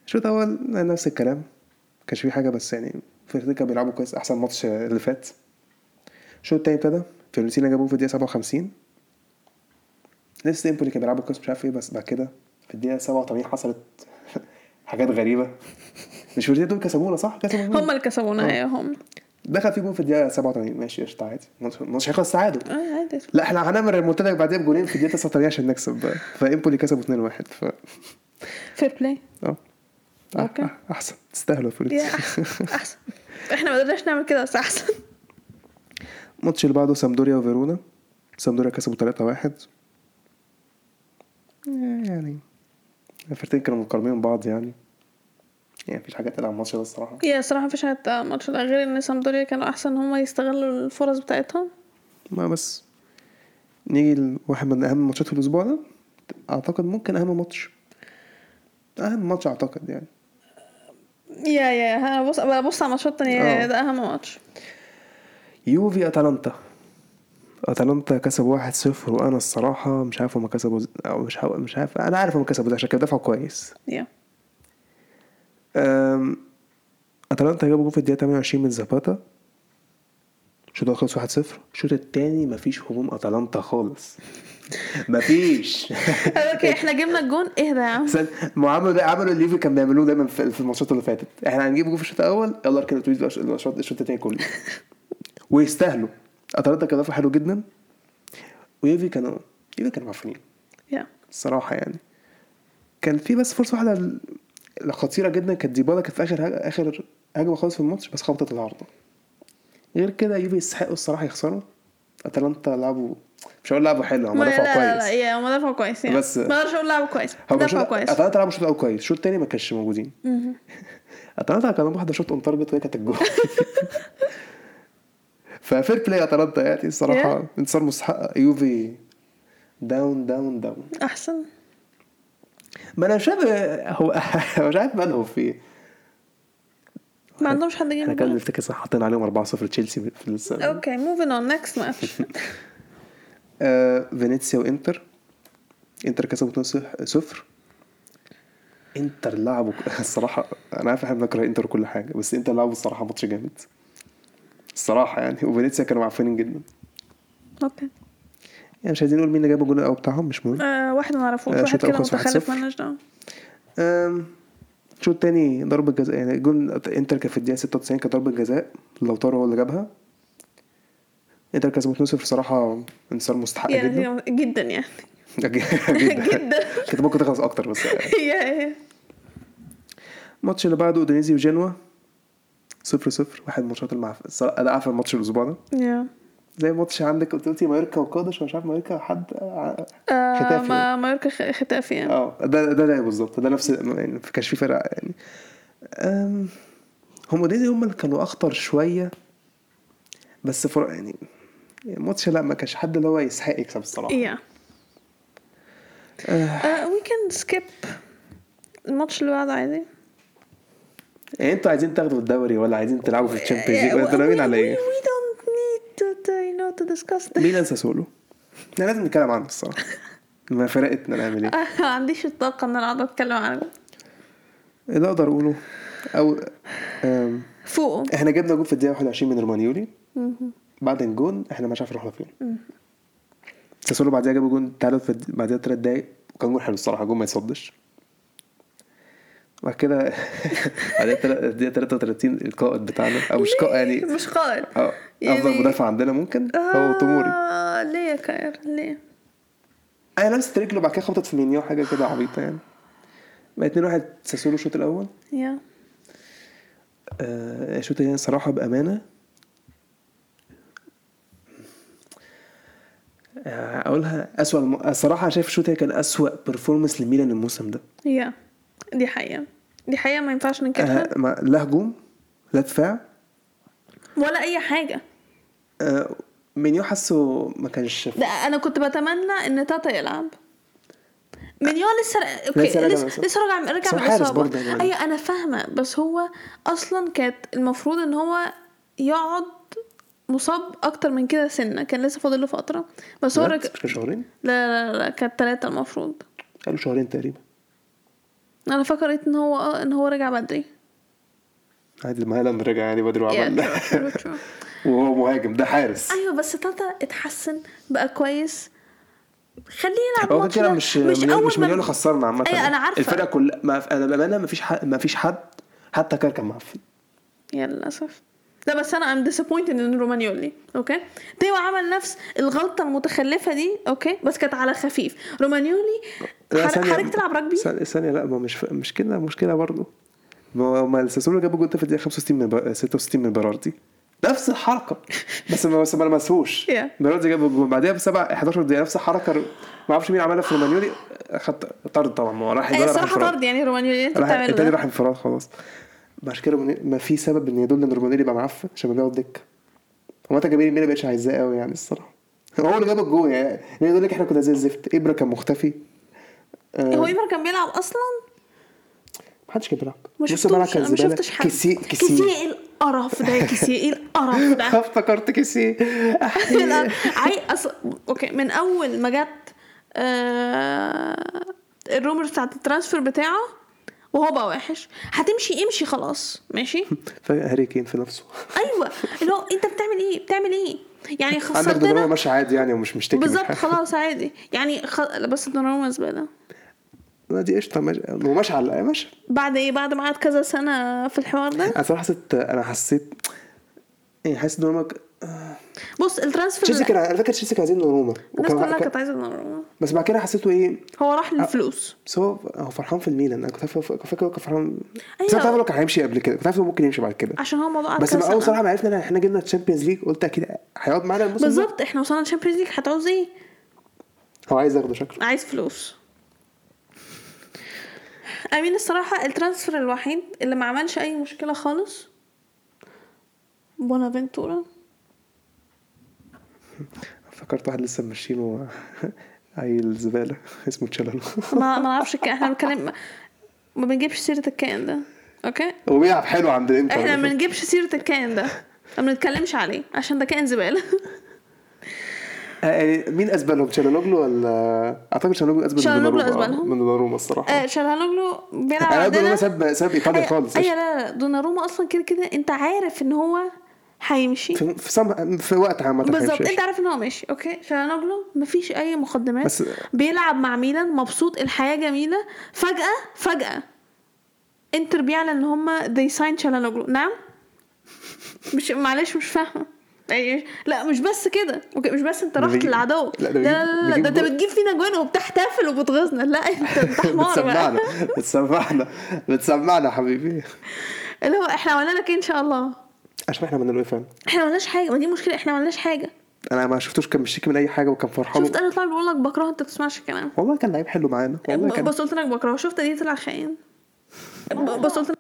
الشوط الأول نفس الكلام. مكانش فيه حاجة بس يعني فيورنتينا كانوا بيلعبوا كويس أحسن ماتش اللي فات. الشوط التاني ابتدى. فيورنتينا جابوه في الدقيقة 57 لسه امبولي كانوا بيلعبوا كويس مش عارف إيه بس بعد كده في الدقيقة 87 حصلت حاجات غريبة. مش الدقيقه دول كسبونا صح؟ كسبوا مين؟ هم اللي كسبونا. إيه هم. دخل في جون في الدقيقة 87 ماشي قشطة عادي. الماتش هيخلص تعادل. آه عادي. لا إحنا هنعمل ريمونتادا بعدين بجولين في الدقيقة 89 عشان نكسب بقى. فإمبولي كسبوا 2-1 ف fair play آه. okay. أح- أحسن. تستاهلوا الفلوس أحسن. إحنا ما قدرناش نعمل كده بس أحسن. الماتش اللي بعده سامدوريا وفيرونا. سامدوريا كسبوا 3-1 يعني الفرقتين كانوا مقاربين من بعض يعني. يعني مفيش حاجة على الماتش ده الصراحة. يا الصراحة مفيش حاجة تقع الماتش ده غير إن سامدوريا كانوا أحسن إن هم يستغلوا الفرص بتاعتهم. ما بس. نيجي لواحد من أهم الماتشات في الأسبوع ده. أعتقد ممكن أهم ماتش. أهم ماتش أعتقد يعني. يا يا بص ببص على ماتشات تانية آه. ده أهم ماتش. يوفي أتلانتا. أتلانتا كسبوا 1-0 وأنا الصراحة مش عارف هما كسبوا أو مش عارف مش عارف أنا عارف هما كسبوا ده عشان كانوا دفعوا كويس. أم، أتلانتا جابوا جول في الدقيقة 28 من زاباتا. الشوط الأول خلص 1-0 الشوط التاني مفيش هجوم أتلانتا خالص. (laughs) مفيش. (laughs) okay إحنا جبنا الجون. اهدى يا عم؟ ما عملوا ده عملوا اللي ليفي كان بيعملوه دايما في الماتشات اللي فاتت. إحنا هنجيب جول في الشوط الأول يلا اركن الشوط التاني كله. (laughs) ويستاهلوا. اتلانتا كان دفع حلو جدا. ويوفي كانوا يوفي كانوا معفنين الصراحه يعني. كان في بس فرصة واحدة خطيره جدا. كانت ديبالا كانت في آخر هج- آخر هجمة خالص في الماتش بس خبطت العارضه غير كده يوفي يستحقوا الصراحة يخسروا. أتلانتا لعبوا مش هقول لعبوا حلو هم دفعوا لا لا لا كويس. yeah هم دفعوا كويس يعني بس- ما أقدرش أقول لعبوا كويس دفعوا شوط كويس. أتلانتا لعبوا الشوط الأول كويس الشوط التاني ما كانش موجودين. (laughs) أتلانتا كان واحدة shot on target وهي كانت الجول. (laughs) ف fair play اتلانتا يعني الصراحة. انتصار مستحق. يوفي down down down. أحسن. ما أنا مش هو مش عارف مالهم في ما عندهمش حد يجيب إحنا الجون نفتكر صح حاطين عليهم 4-0 تشيلسي في السنة. okay moving on next match فينيسيا وإنتر. إنتر كسبوا 2-0 إنتر لعبوا (laughs) الصراحة أنا عارف إحنا بنكره إنتر وكل حاجة بس إنتر لعبوا الصراحة ماتش جامد. الصراحة يعني. (laughs) وفينيسيا كانوا معفنين جدا. okay. يعني مش عايزين نقول مين اللي جاب الجول الأول بتاعهم مش مهم. آه واحد ما نعرفوش آه، واحد كده متخلف 1-0. مالناش دعوه الشوط التاني ضربة جزاء يعني جول إنتر كان في الدقيقة 96 كانت ضربة جزاء لوتارو هو اللي جابها. إنتر كسبوا 2-0 صراحة انتصار مستحق جدا. يعني جدا (laughs) يعني. جدا. جدا. كانت ممكن تخلص أكتر بس. (laughs) الماتش اللي بعده أودينيزي وجنوا. 0 0 واحد من الماتشات المعف... الصراحة أنا عارف الماتش الأسبوع ده. زي ماتش عندك قلت قلتي مايوركا وقادش مش عارف مايوركا حد آه ختافي. ما مايوركا ختافي يعني. آه ده ده ده بالظبط ده نفس يعني كانش في فرق يعني. هم اودينيزي هم اللي كانوا أخطر شوية بس فر... يعني الماتش لا ما كانش حد اللي هو يستحق يكسب الصراحة. Yeah. We can skip الماتش اللي بعده عادي. يعني أنتوا عايزين تاخدوا الدوري ولا عايزين تلعبوا في ال Champions League؟ ولا ناويين على إيه؟ We don't need to, to, you know, to discuss this. ميلان ساسولو. إحنا لازم نتكلم عنه الصراحة. (laughs) ما فرقتنا نعمل إيه. (laughs) ما عنديش الطاقة إن أنا أقعد أتكلم عنه. اللي أقدر أقوله أو فوقه إحنا جبنا جول في الدقيقة 21 من رومانيولي. بعد الجون إحنا مش عارف رحنا فين. ساسولو بعدها جابوا جون تعادل في بعدها ثلاث دقايق. وكان جول حلو الصراحة جول ما يصدش بعد كده (laughs) الدقيقه 33 القائد بتاعنا أو مش قائد يعني مش قائد. آه يعني- افضل مدافع عندنا ممكن هو توموري. آه ليه يا كاير ليه؟ أنا لمست رجله بعد كده خبطت في مينيو حاجة كده عبيطة يعني. بقى 2 1 ساسولو الشوط الأول. Yeah. آه، الشوط الثاني صراحة بأمانة. آه، أقولها أسوأ الم... الصراحه شايف الشوط كان أسوأ performance لميلان الموسم ده. Yeah. دي حقيقة. دي حقيقة ما ينفعش ننكرها. آه، ما- لا هجوم لا دفاع. ولا أي حاجة. آه، مينيو حاسه ما كانش ده أنا كنت بتمنى إن تاتا يلعب. مليون لسه okay لسه لسه لسه بس هو من الاصابه. أيوه أنا فاهمة بس هو أصلا كانت المفروض إن هو يقعد مصاب أكتر من كده سنة. كان لسه فاضل له فترة. بس هو؟ رجع شهرين. لا لا لا كانت ثلاثة المفروض. قالوا شهرين تقريبا. أنا فكرت إن هو آه إن هو رجع بدري عادي ما هالاند رجع يعني بدري وعمل true. (laughs) وهو مهاجم ده حارس أيوه بس تاتا اتحسن بقى كويس خليه يلعب هو كده ده. مش مش مليون مش مليون خسرنا عامة أيوة، أنا عارفة. الفرقة كلها أنا بامانة ما فيش حد ما فيش حد حتى كان معفن يا للأسف لا بس أنا I'm disappointed إن رومانيولي okay؟ تيو عمل نفس الغلطة المتخلفة دي okay؟ بس كانت على خفيف. رومانيولي حضرتك تلعب رجبي ثانية ثانية لا ما مش ف... مش كده مشكلة برضه. ما هو- ما الساسولو جابوا جول في الدقيقة 65 من ب... 66 من بيراردي نفس الحركة بس ما بس ما لمسوش (laughs) Yeah. بيراردي جاب بعدها بسبع 11 دقيقة نفس الحركة. ما أعرفش مين عملها في رومانيولي خد طرد طبعا ما هو راح الصراحه انفراد. طرد يعني رومانيولي أنت راح بتعمل التاني ده؟ راح انفراد خلاص. عشان كده ما في سبب إن يدل إن رومانيولي يبقى معفن عشان بيقعد دكة. هو انت جماهير بقتش عايزاه قوي يعني الصراحة. هو اللي جاب الجول يعني. يعني يقول لك إحنا كنا زي الزفت. إبرة كان مختفي. آه، هو ايمر كان بيلعب أصلا؟ محدش كان بيلعب. ما شفتوش. كان أنا ما. شفتش حد. كيسي كيسي. إيه القرف ده؟ كيسي إيه القرف ده؟ (laughs) افتكرت كيسي. (laughs) لا، عي أص... okay. من أول ما جت آه... ال rumors بتاعت ال transfer بتاعه وهو بقى وحش هتمشي امشي خلاص. ماشي؟ (laughs) هاري كين في نفسه. أيوه. اللي هو أنت بتعمل إيه؟ بتعمل إيه؟ يعني عندك دوناروما خسرتنا ماشي عادي يعني ومش مشتكي بالظبط. خلاص عادي. يعني خ... بس دوناروما زباله لا دي قشطة ماشي. ماشي على ماشي. بعد إيه؟ بعد ما قعد كذا سنة في الحوار ده؟ أنا صراحة حسيت أنا حسيت يعني حاسس دوناروما بص تشيلسي ال transfer كان أنا فاكر تشيلسي كان عايزين دوناروما الناس كلها كان- كانت عايزة دوناروما بس بعد كده حسيته إيه؟ هو راح للفلوس. بس هو هو فرحان في الميلان. أنا كنت فاكر كنت هو كان فرحان. بس أيوة. أنا عارف هو كان هيمشي قبل كده. كنت عارف ممكن يمشي بعد كده. عشان هو موضوع بس أول. صراحة ما عرفنا إن إحنا جبنا ال Champions League قلت أكيد هيقعد معانا الموسم. بالظبط. إحنا وصلنا ال Champions League هتعوز إيه؟ هو عايز ياخده شكله. عايز فلوس. I mean الصراحة ال transfer الوحيد اللي ما عملش أي مشكلة خالص بونافنتورا. فكرت واحد لسه ماشيينه عيل (laughs) زباله (laughs) اسمه تشالهانوجلو ما ما الكائن إحنا بنتكلم ما بنجيبش سيرة الكائن ده. okay؟ هو بيلعب حلو عند الانتر إحنا ما بنجيبش سيرة الكائن ده. ما بنتكلمش عليه عشان ده كائن زبالة. (laughs) آه، يعني مين أزبلهم تشالانوجلو ولا أعتقد تشالانوجلو اسبان من دوناروما. آه،. من دوناروما الصراحة. آه شالهانوغلو بيلعب انا عندنا. دوناروما ساب ساب إيطاليا أي- خالص. اي لا لا دوناروما أصلا كده كده أنت عارف إن هو هيمشي. في في, سم... في وقت عامة بالظبط. انت عارف ان هو ماشي okay؟ شالهانوغلو مفيش اي مقدمات. بس- بيلعب مع ميلان مبسوط الحياة جميلة. فجأة فجأة انتر بيعلن ان هم they signed شالهانوغلو نعم؟ مش معلش مش فاهمة. يعني لا مش بس كده. okay مش بس انت رحت للعدو. لا، لا ده لا لا, لا ده انت. بتجيب فينا جوان وبتحتفل وبتغيظنا لا انت (laughs) انت حمار بقى. بتسمعنا بتسمعنا بتسمعنا حبيبي. اللي هو إحنا عملنا لك إيه إن شاء الله؟ عشان إحنا عملنا له إيه فعلا؟ إحنا ما عملناش حاجة ما دي مشكلة إحنا ما عملناش حاجة. أنا ما شفتوش كان بيشتكي من أي حاجة وكان فرحان. شفت أنا طلع بقول لك بكره انت بتسمعش الكلام والله كان لعيب حلو معانا. والله كان بس قلت لك بكره شفت دي طلع خاين بس قلت لك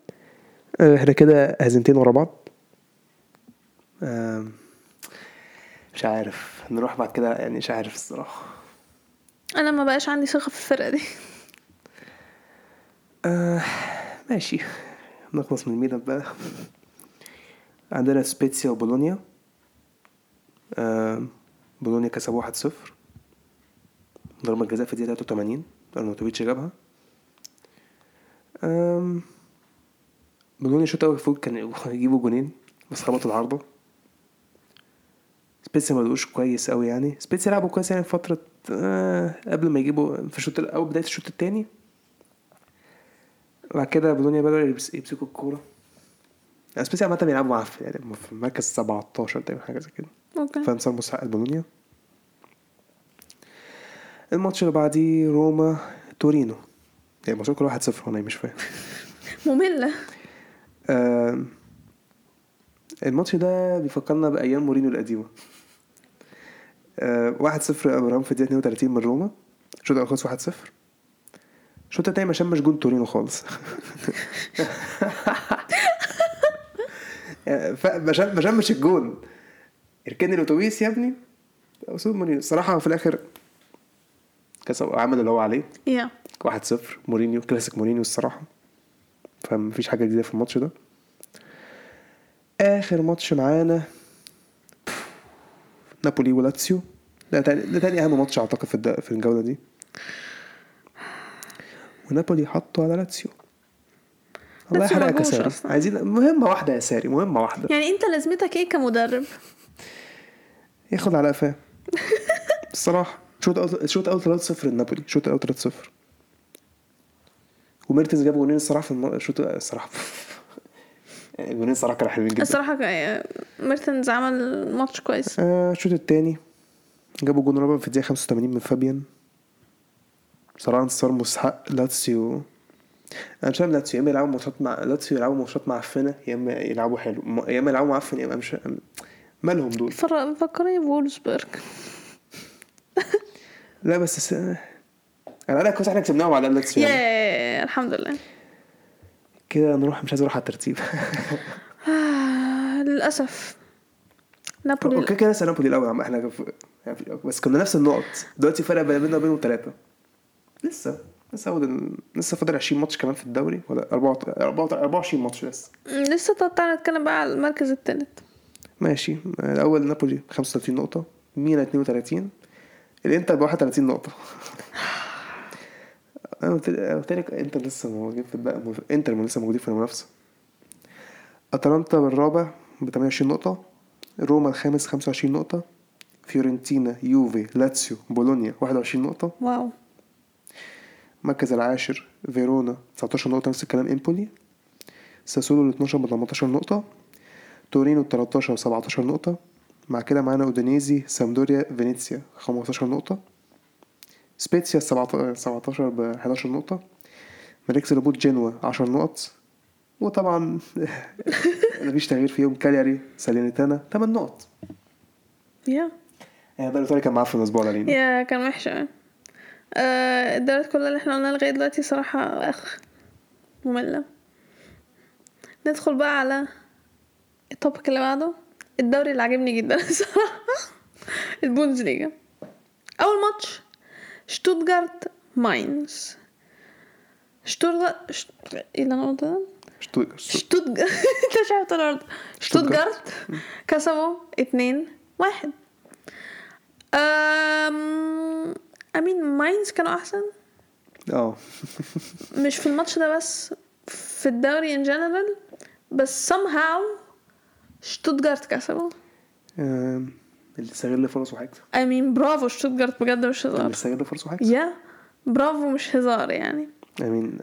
آه، إحنا كده هزيمتين ورا بعض. آم، مش عارف. نروح بعد كده يعني مش عارف الصراحة. أنا ما بقاش عندي ثقة في الفرقة دي. آه ماشي. نخلص من ميلان بقى. عندنا سبيتسيا وبولونيا. آه بولونيا كسبوا 1-0 ضربة جزاء في الدقيقة 83 ارنوتوفيتش جابها. آم، بولونيا شوط أول فوق كان يجيبوا جونين بس خبطوا العارضة. سبيتسيا ما بدوش كويس قوي يعني. سبيتسيا لعبوا كويس يعني في فترة آه قبل ما يجيبوا في الشوط الأول بداية الشوط التاني. بعد كده بولونيا بدأوا يمس- يمسكوا الكورة. سبيسي عامة بيلعبوا معفن يعني في مركز 17 تقريبا حاجة زي كده. okay. فانتصار مستحق البولونيا. الماتش اللي بعديه روما تورينو. يعني الماتش كل واحد صفر وأنا مش فاهم. (laughs) مملة. آم، الماتش ده بيفكرنا بأيام مورينيو القديمة. آه، واحد صفر أبراهام في الدقيقة 32 من روما. الشوط الأول خلص واحد صفر. الشوط التاني ما شمش جون تورينو خالص. يعني (laughs) ما شم- ما شمش الجون. اركن الأتوبيس يا ابني. مورينيو الصراحة في الآخر كسب عمل اللي هو عليه. واحد صفر. مورينيو كلاسيك مورينيو الصراحة. فمفيش حاجة جديدة في الماتش ده. آخر ماتش معانا. نابولي ولاتسيو. ده تاني, ده تاني أهم ماتش أعتقد في في الجولة دي. ونابولي حطوا على لاتسيو. الله يحرقك يا ساري. عايزين مهمة واحدة يا ساري مهمة واحدة. يعني أنت لازمتك إيه كمدرب؟ ياخد على قفاه. (laughs) الصراحة. شوط اول شوط أول 3-0 لنابولي شوط أول 3-0 وميرتنز جاب جونين الصراحة في الم... شوط الصراحة. (laughs) جونين الصراحة كانوا حلوين جدا. الصراحة كان- ميرتنز عمل ماتش كويس. آه الشوط التاني جابوا جون رابع في الدقيقة 85 من فابيان. صراحة انتصار مستحق. لاتسيو أنا مش فاهم لاتسيو يا إما يلعبوا ماتشات مع لاتسيو يلعبوا ماتشات معفنة يا إما يلعبوا حلو يا إما يلعبوا معفن يا إما مش مالهم دول؟ فكرني بفولفسبورج لا بس س... أنا أنا كويس إحنا كسبناهم على لاتسيو يعني. ياه الحمد لله. كده نروح مش عايز أروح على الترتيب. (sighs) للأسف. نابولي okay كده لسه نابولي إحنا في... يعني بس كنا نفس النقط. دلوقتي فرق بيننا وبينهم ثلاثة لسه. لسه فاضل لسه فاضل 20 ماتش كمان في الدوري ولا 24 ماتش لسه لسه طب تعالى نتكلم بقى على المركز التالت. ماشي. الأول نابولي 35 نقطة ميلان 32 الإنتر ب 31 نقطة. (laughs) أنا قلت لك إنتر لسه موجودين في إنتر لسه موجودين في المنافسة. أتلانتا بالرابع ب 28 نقطة روما الخامس 25 نقطة فيورنتينا يوفي لاتسيو بولونيا 21 نقطة. واو. المركز العاشر فيرونا 19 نقطة نفس الكلام امبولي ساسولو ال 12 ب 18 نقطة. تورينو ال 13 ب 17 نقطة. مع كده معانا أودينيزي سامدوريا فينيسيا 15 نقطة. سبيتسيا 17 17 ب 11 نقطة. ماريكس لابوت جنوا 10 نقط. وطبعا (laughs) مفيش تغيير فيهم كالياري سالينيتانا 8 نقط. يا يعني ده الايطالي كان معفن الأسبوع ده يا كان وحش أوي. آه الدوريات كلها اللي إحنا قلناها لغاية دلوقتي صراحة آخ مملة. ندخل بقى على ال topic اللي بعده الدوري اللي عجبني جدا (laughs) الصراحة البوندسليجا. أول ماتش شتوتجارت ماينز. شتوتجارت شت... إيه اللي أنا قلته ده؟ شتوتجارت شتوتجارت (laughs) أنت مش عارف الأرض شتوتجارت كسبوا اتنين واحد. أم... I mean ماينز كانوا أحسن. آه. (laughs) مش في الماتش ده بس في الدوري in general بس somehow شتوتجارت كسبوا. اللي استغل فرصه هيكسب I mean برافو شتوتجارت بجد مش اللي هزار استغل فرصه هيكسب يا برافو مش هزار يعني. I mean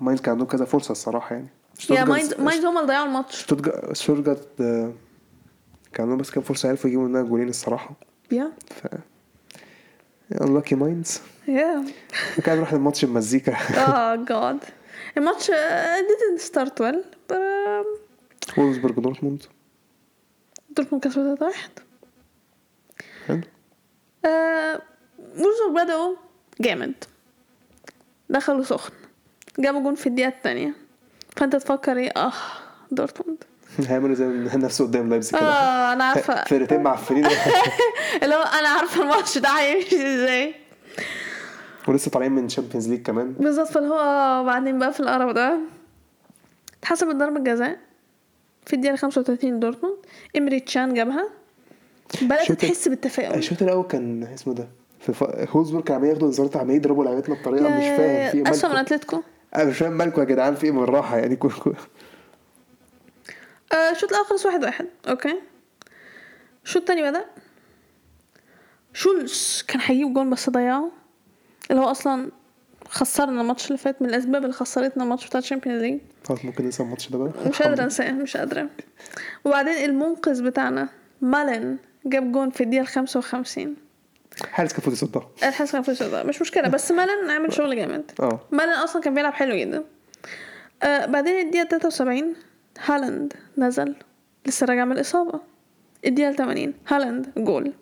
ماينز كان عندهم كذا فرصة الصراحة يعني. يا ماينز ماينز هم اللي ضيعوا الماتش. شتوتجارت شتوتجارت آه، كان عندهم بس كام فرصة عرفوا يجيبوا منها جولين الصراحة. yeah ف unlucky ماينز yeah كان نروح للماتش المزيكا آه جاد الماتش uh, didn't start well but um, وولفسبورج دورتموند. دورتموند كسبوا 3 واحد. حلو. آه وولفسبورج بدأوا جامد. دخلوا سخن. جابوا جون في الدقيقة التانية فأنت تفكر إيه؟ آه دورتموند. (laughs) هيعملوا زي نفسه قدام لايبزيج كده آه أنا عارفة. (laughs) فرقتين معفنين (laughs) اللي هو أنا عارفة الماتش ده هيمشي إزاي. ولسه طالعين من Champions League كمان. بالظبط فاللي هو آه، بعدين بقى في القرف ده اتحسبت ضربة جزاء في الدقيقة 35 دورتموند. امري تشان جابها. بدأت تحس بالتفاؤل. الشوط الأول كان اسمه ده. في ف... وولفسبورج كان عمال ياخدوا انذارات عمال يضربوا لعيبتنا بطريقة مش فاهم. في إيه أسوأ من مالكم أتلتيكو؟ أنا مش فاهم مالكم يا جدعان في إيه بالراحه يعني؟ كل كل آه، الشوط الأول خلص واحد واحد. okay. الشوط التاني بدأ. شولز كان هيجيب جون بس ضيعه. اللي هو أصلا خسرنا الماتش اللي فات من الأسباب اللي خسرتنا الماتش بتاع ال Champions League خلاص ممكن ننسى الماتش ده بقى. مش قادرة أنساه مش قادرة وبعدين المنقذ بتاعنا مالن جاب جون في الدقيقة الخمسة وخمسين. حارس كان المفروض يصدها الحارس كان فوز مش مشكلة بس مالن عامل (laughs) شغل جامد. آه. مالن أصلا كان بيلعب حلو جدا. آه بعدين الدقيقة 73 هالاند نزل لسه راجع من الإصابة. الدقيقة 80 هالاند جول.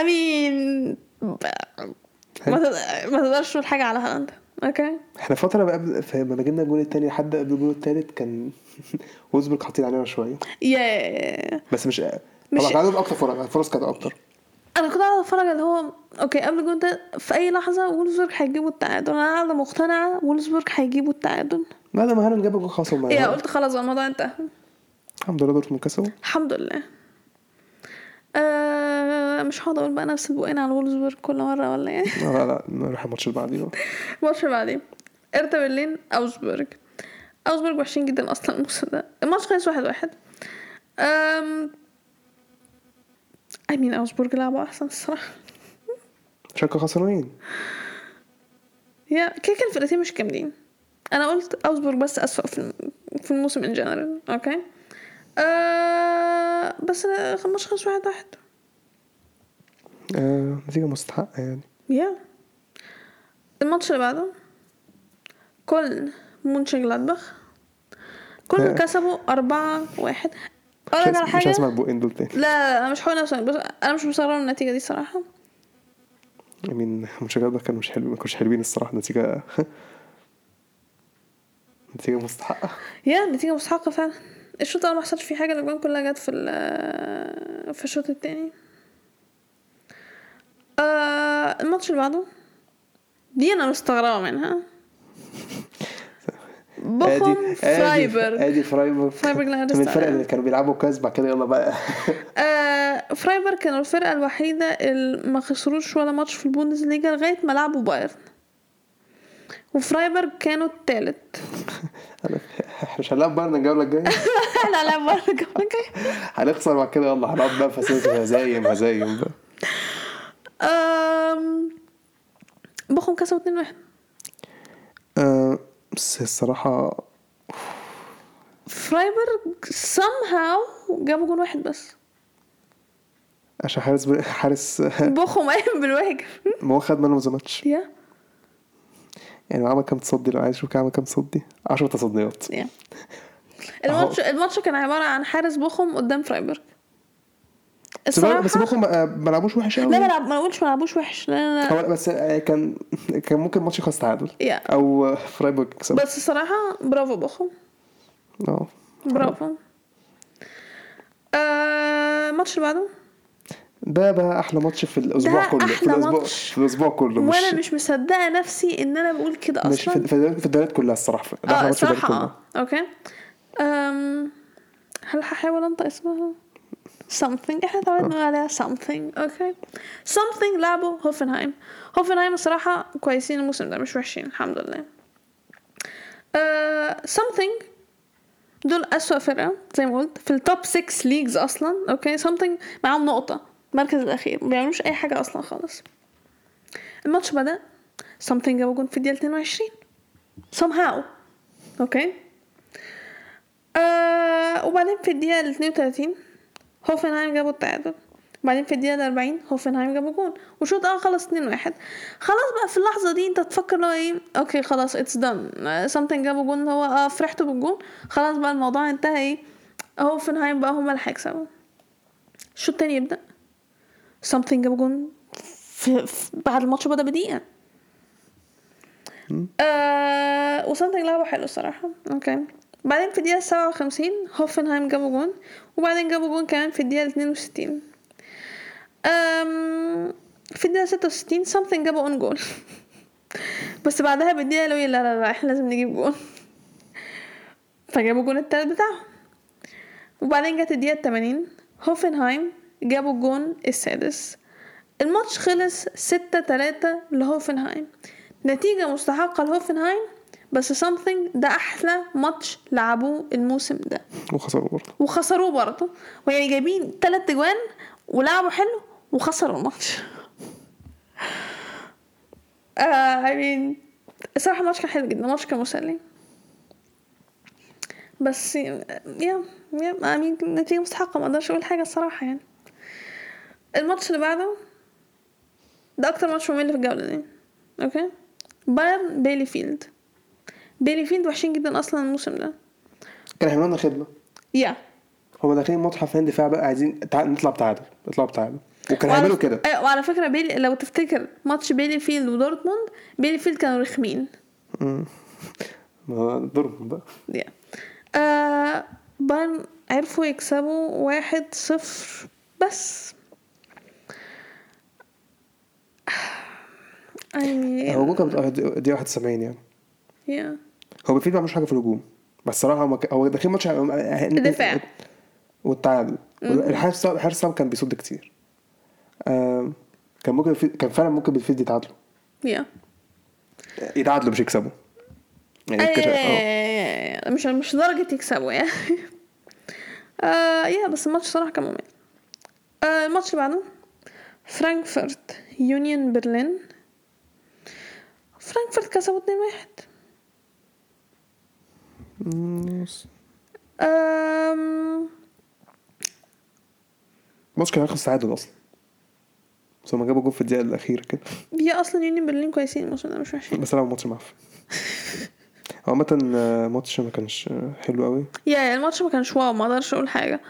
I mean. ما تقدر- ما تقدرش تقول حاجة على هالاند. okay؟ إحنا فترة بقى لما جبنا الجول التاني لحد قبل الجول التالت كان (laughs) وولفسبورج حاطين علينا شوية. يا بس مش مش- كان عندهم أكتر فرص الفرص كانت أكتر. أنا كنت قاعدة أتفرج اللي هو okay قبل الجول ده في أي لحظة وولفسبورج هيجيبوا التعادل. أنا قاعدة مقتنعة وولفسبورج هيجيبوا التعادل. لا لما هالاند جاب الجول خلاص yeah قلت خلاص الموضوع انتهى. الحمد لله دورتموند كسبوا. الحمد لله. آه مش هقعد أقول بقى نفس البقين على وولفسبورج كل مرة ولا إيه؟ لا لا لا نروح الماتش اللي بعديه الماتش اللي بعديه. هيرتا برلين اوزبورج اوزبورج وحشين جدا أصلا الموسم ده. الماتش خلص واحد واحد. أم... I mean اوزبورج لعبوا أحسن الصراحة. كانوا خسرانين. yeah كده كده الفرقتين مش كاملين. أنا قلت اوزبورغ بس أسوأ في في الموسم in general okay؟ آه بس الماتش خلص واحد واحد. آه نتيجة مستحقة يعني. يا الماتش اللي بعده كل مونشن جلادباخ كل آه. كسبوا أربعة واحد. أقول لك على هس- مش حاجة؟ هسمع البقين دول تاني. لا أنا مش هقول نفسي بس أنا مش مستغربة من النتيجة دي صراحة I mean المنشجات ده كانوا مش حلوين ما كانوش حلوين الصراحة نتيجة نتيجة مستحقة. يا النتيجة مستحقة فعلا. الشوط الأول ما حصلش فيه حاجة الأجوان كلها جت في ال- في الشوط التاني. آه الماتش اللي بعده. دي أنا مستغربة منها. (laughs) بوخم فرايبرج آدي فرايبورغ لا من الفرق اللي كانوا بيلعبوا كاس بعد كده يلا بقى. (laughs) آه فرايبرج كانوا الفرقة الوحيدة اللي ما خسروش ولا ماتش في البوندسليجا لغاية ما لعبوا بايرن. وفرايبرج كانوا التالت. (laughs) إحنا (laughs) مش هنلعب بايرن الجولة الجاية؟ إحنا لعب بايرن الجولة الجاية. (laughs) هنخسر بعد كده يلا هنقعد بقى فساد هزايم هزايم بقى. آم، بوخم كسبوا 2 1 آه، بس الصراحة فرايبرج somehow جابوا جون واحد بس. عشان حارس حارس بوخم قايم بالواجب. ما هو خد man of the match. yeah يعني عمل كام تصدي لو عايز أشوف عمل كام تصدي؟ 10 تصديات. yeah (laughs) الماتش الماتش كان عبارة عن حارس بوخم قدام فرايبرج بس الصراحة بس بوخم ما ما لعبوش وحش قوي لا ما لعب ما لعبوش وحش. لا لا هو بس آه، كان كان ممكن الماتش يخلص تعادل. أو فرايبورغ يكسب. بس الصراحة برافو بوخم أه. برافو. آه، الماتش اللي بعده؟ ده بقى أحلى ماتش في الأسبوع ده كله في أحلى الأسبوع ماتش. في الأسبوع كله. مش وأنا مش مصدقة نفسي إن أنا بقول كده مش أصلا. في في في الدوريات كلها الصراحة. ده أحلى آه ماتش في الدوريات كلها آه okay. أم... هل هحاول أنطق اسمها؟ Something. إحنا تعودنا عليها. Something. okay. Something لعبوا هوفنهايم هوفنهايم الصراحة كويسين الموسم ده مش وحشين الحمد لله. uh, something. دول أسوأ فرقة زي ما قلت في ال top 6 leagues أصلا. okay. Something معاهم نقطة. المركز الأخير ما بيعملوش أي حاجة أصلا خالص. الماتش بدأ something جابوا جون في الدقيقة 22 somehow. okay آه وبعدين في الدقيقة ال 32 هوفنهايم جابوا التعادل. بعدين في الدقيقة 40 هوفنهايم جابوا جون. وشوط آه خلص 2 1 خلاص بقى في اللحظة دي أنت تفكر هو إيه؟ okay خلاص it's done something جابوا جون هو آه فرحتوا بالجون. خلاص بقى الموضوع انتهى إيه؟ هوفنهايم بقى هما اللي هيكسبوا. الشوط التاني يبدأ. something جابوا جون في, بعد الماتش بدأ بدقيقة. آه و something لعبوا حلو الصراحة. okay. بعدين في الدقيقة 57 هوفنهايم جابوا جون. وبعدين جابوا جون كمان في الدقيقة 62 أم في الدقيقة 66 something جابوا own goal. (laughs) بس بعدها بالدقيقة قالوا لا لا لا إحنا لازم نجيب جول. فجابوا الجون التالت بتاعهم. وبعدين جت الدقيقة 80 هوفنهايم جابوا الجون السادس. الماتش خلص ستة تلاتة لهوفنهايم. نتيجة مستحقة لهوفنهايم بس something ده أحلى ماتش لعبوه الموسم ده. وخسروا برضه. وخسروه برضه. ويعني جايبين تلات اجوان ولعبوا حلو وخسروا الماتش. (laughs) آه I mean الصراحة الماتش كان حلو جدا الماتش كان مسلي. بس yeah yeah I mean نتيجة مستحقة ما أقدرش أقول حاجة الصراحة يعني. الماتش اللي بعده؟ ده أكتر ماتش ممل في الجولة دي. okay؟ بايرن بيليفيلد. بيليفيلد وحشين جدا أصلا الموسم ده. كان هيعملوا لنا خدمة. yeah هما داخلين الماتش حرفيا دفاع بقى؟ عايزين تع... نطلع بتعادل. نطلع بتعادل. وعلى هيعملوا كده. أيوة، وعلى فكرة بيلي لو تفتكر ماتش بيليفيلد ودورتموند بيليفيلد كانوا رخمين. ما ضربهم بقى. دي آه بايرن عرفوا يكسبوا واحد صفر بس. هو جون كان دي 71 يعني. يا هو بيفيد ما عملوش حاجة في الهجوم بس صراحة هو هو داخلين ماتش الدفاع. والتعادل. الحارس الحارس كان بيصد كتير. كان ممكن كان فعلا ممكن بالفيد يتعادلوا. يا يتعادلوا مش يكسبوا. يعني أي- مش مش درجة يكسبوا يعني. (laughs) آه yeah بس الماتش صراحة كان ممل. آه الماتش اللي بعده. فرانكفورت يونيون برلين. فرانكفورت كسبوا 2 واحد. الماتش كان هيخلص تعادل أصلا. بس هما جابوا جول في الدقيقة الأخيرة كده. هي أصلا يونيون برلين كويسين الموسم ده مش وحشين. بس لعبوا ماتش معفن. هو (laughs) عامة آه، ماتش ما كانش آه، حلو قوي yeah yeah الماتش ما كانش wow ما أقدرش أقول حاجة.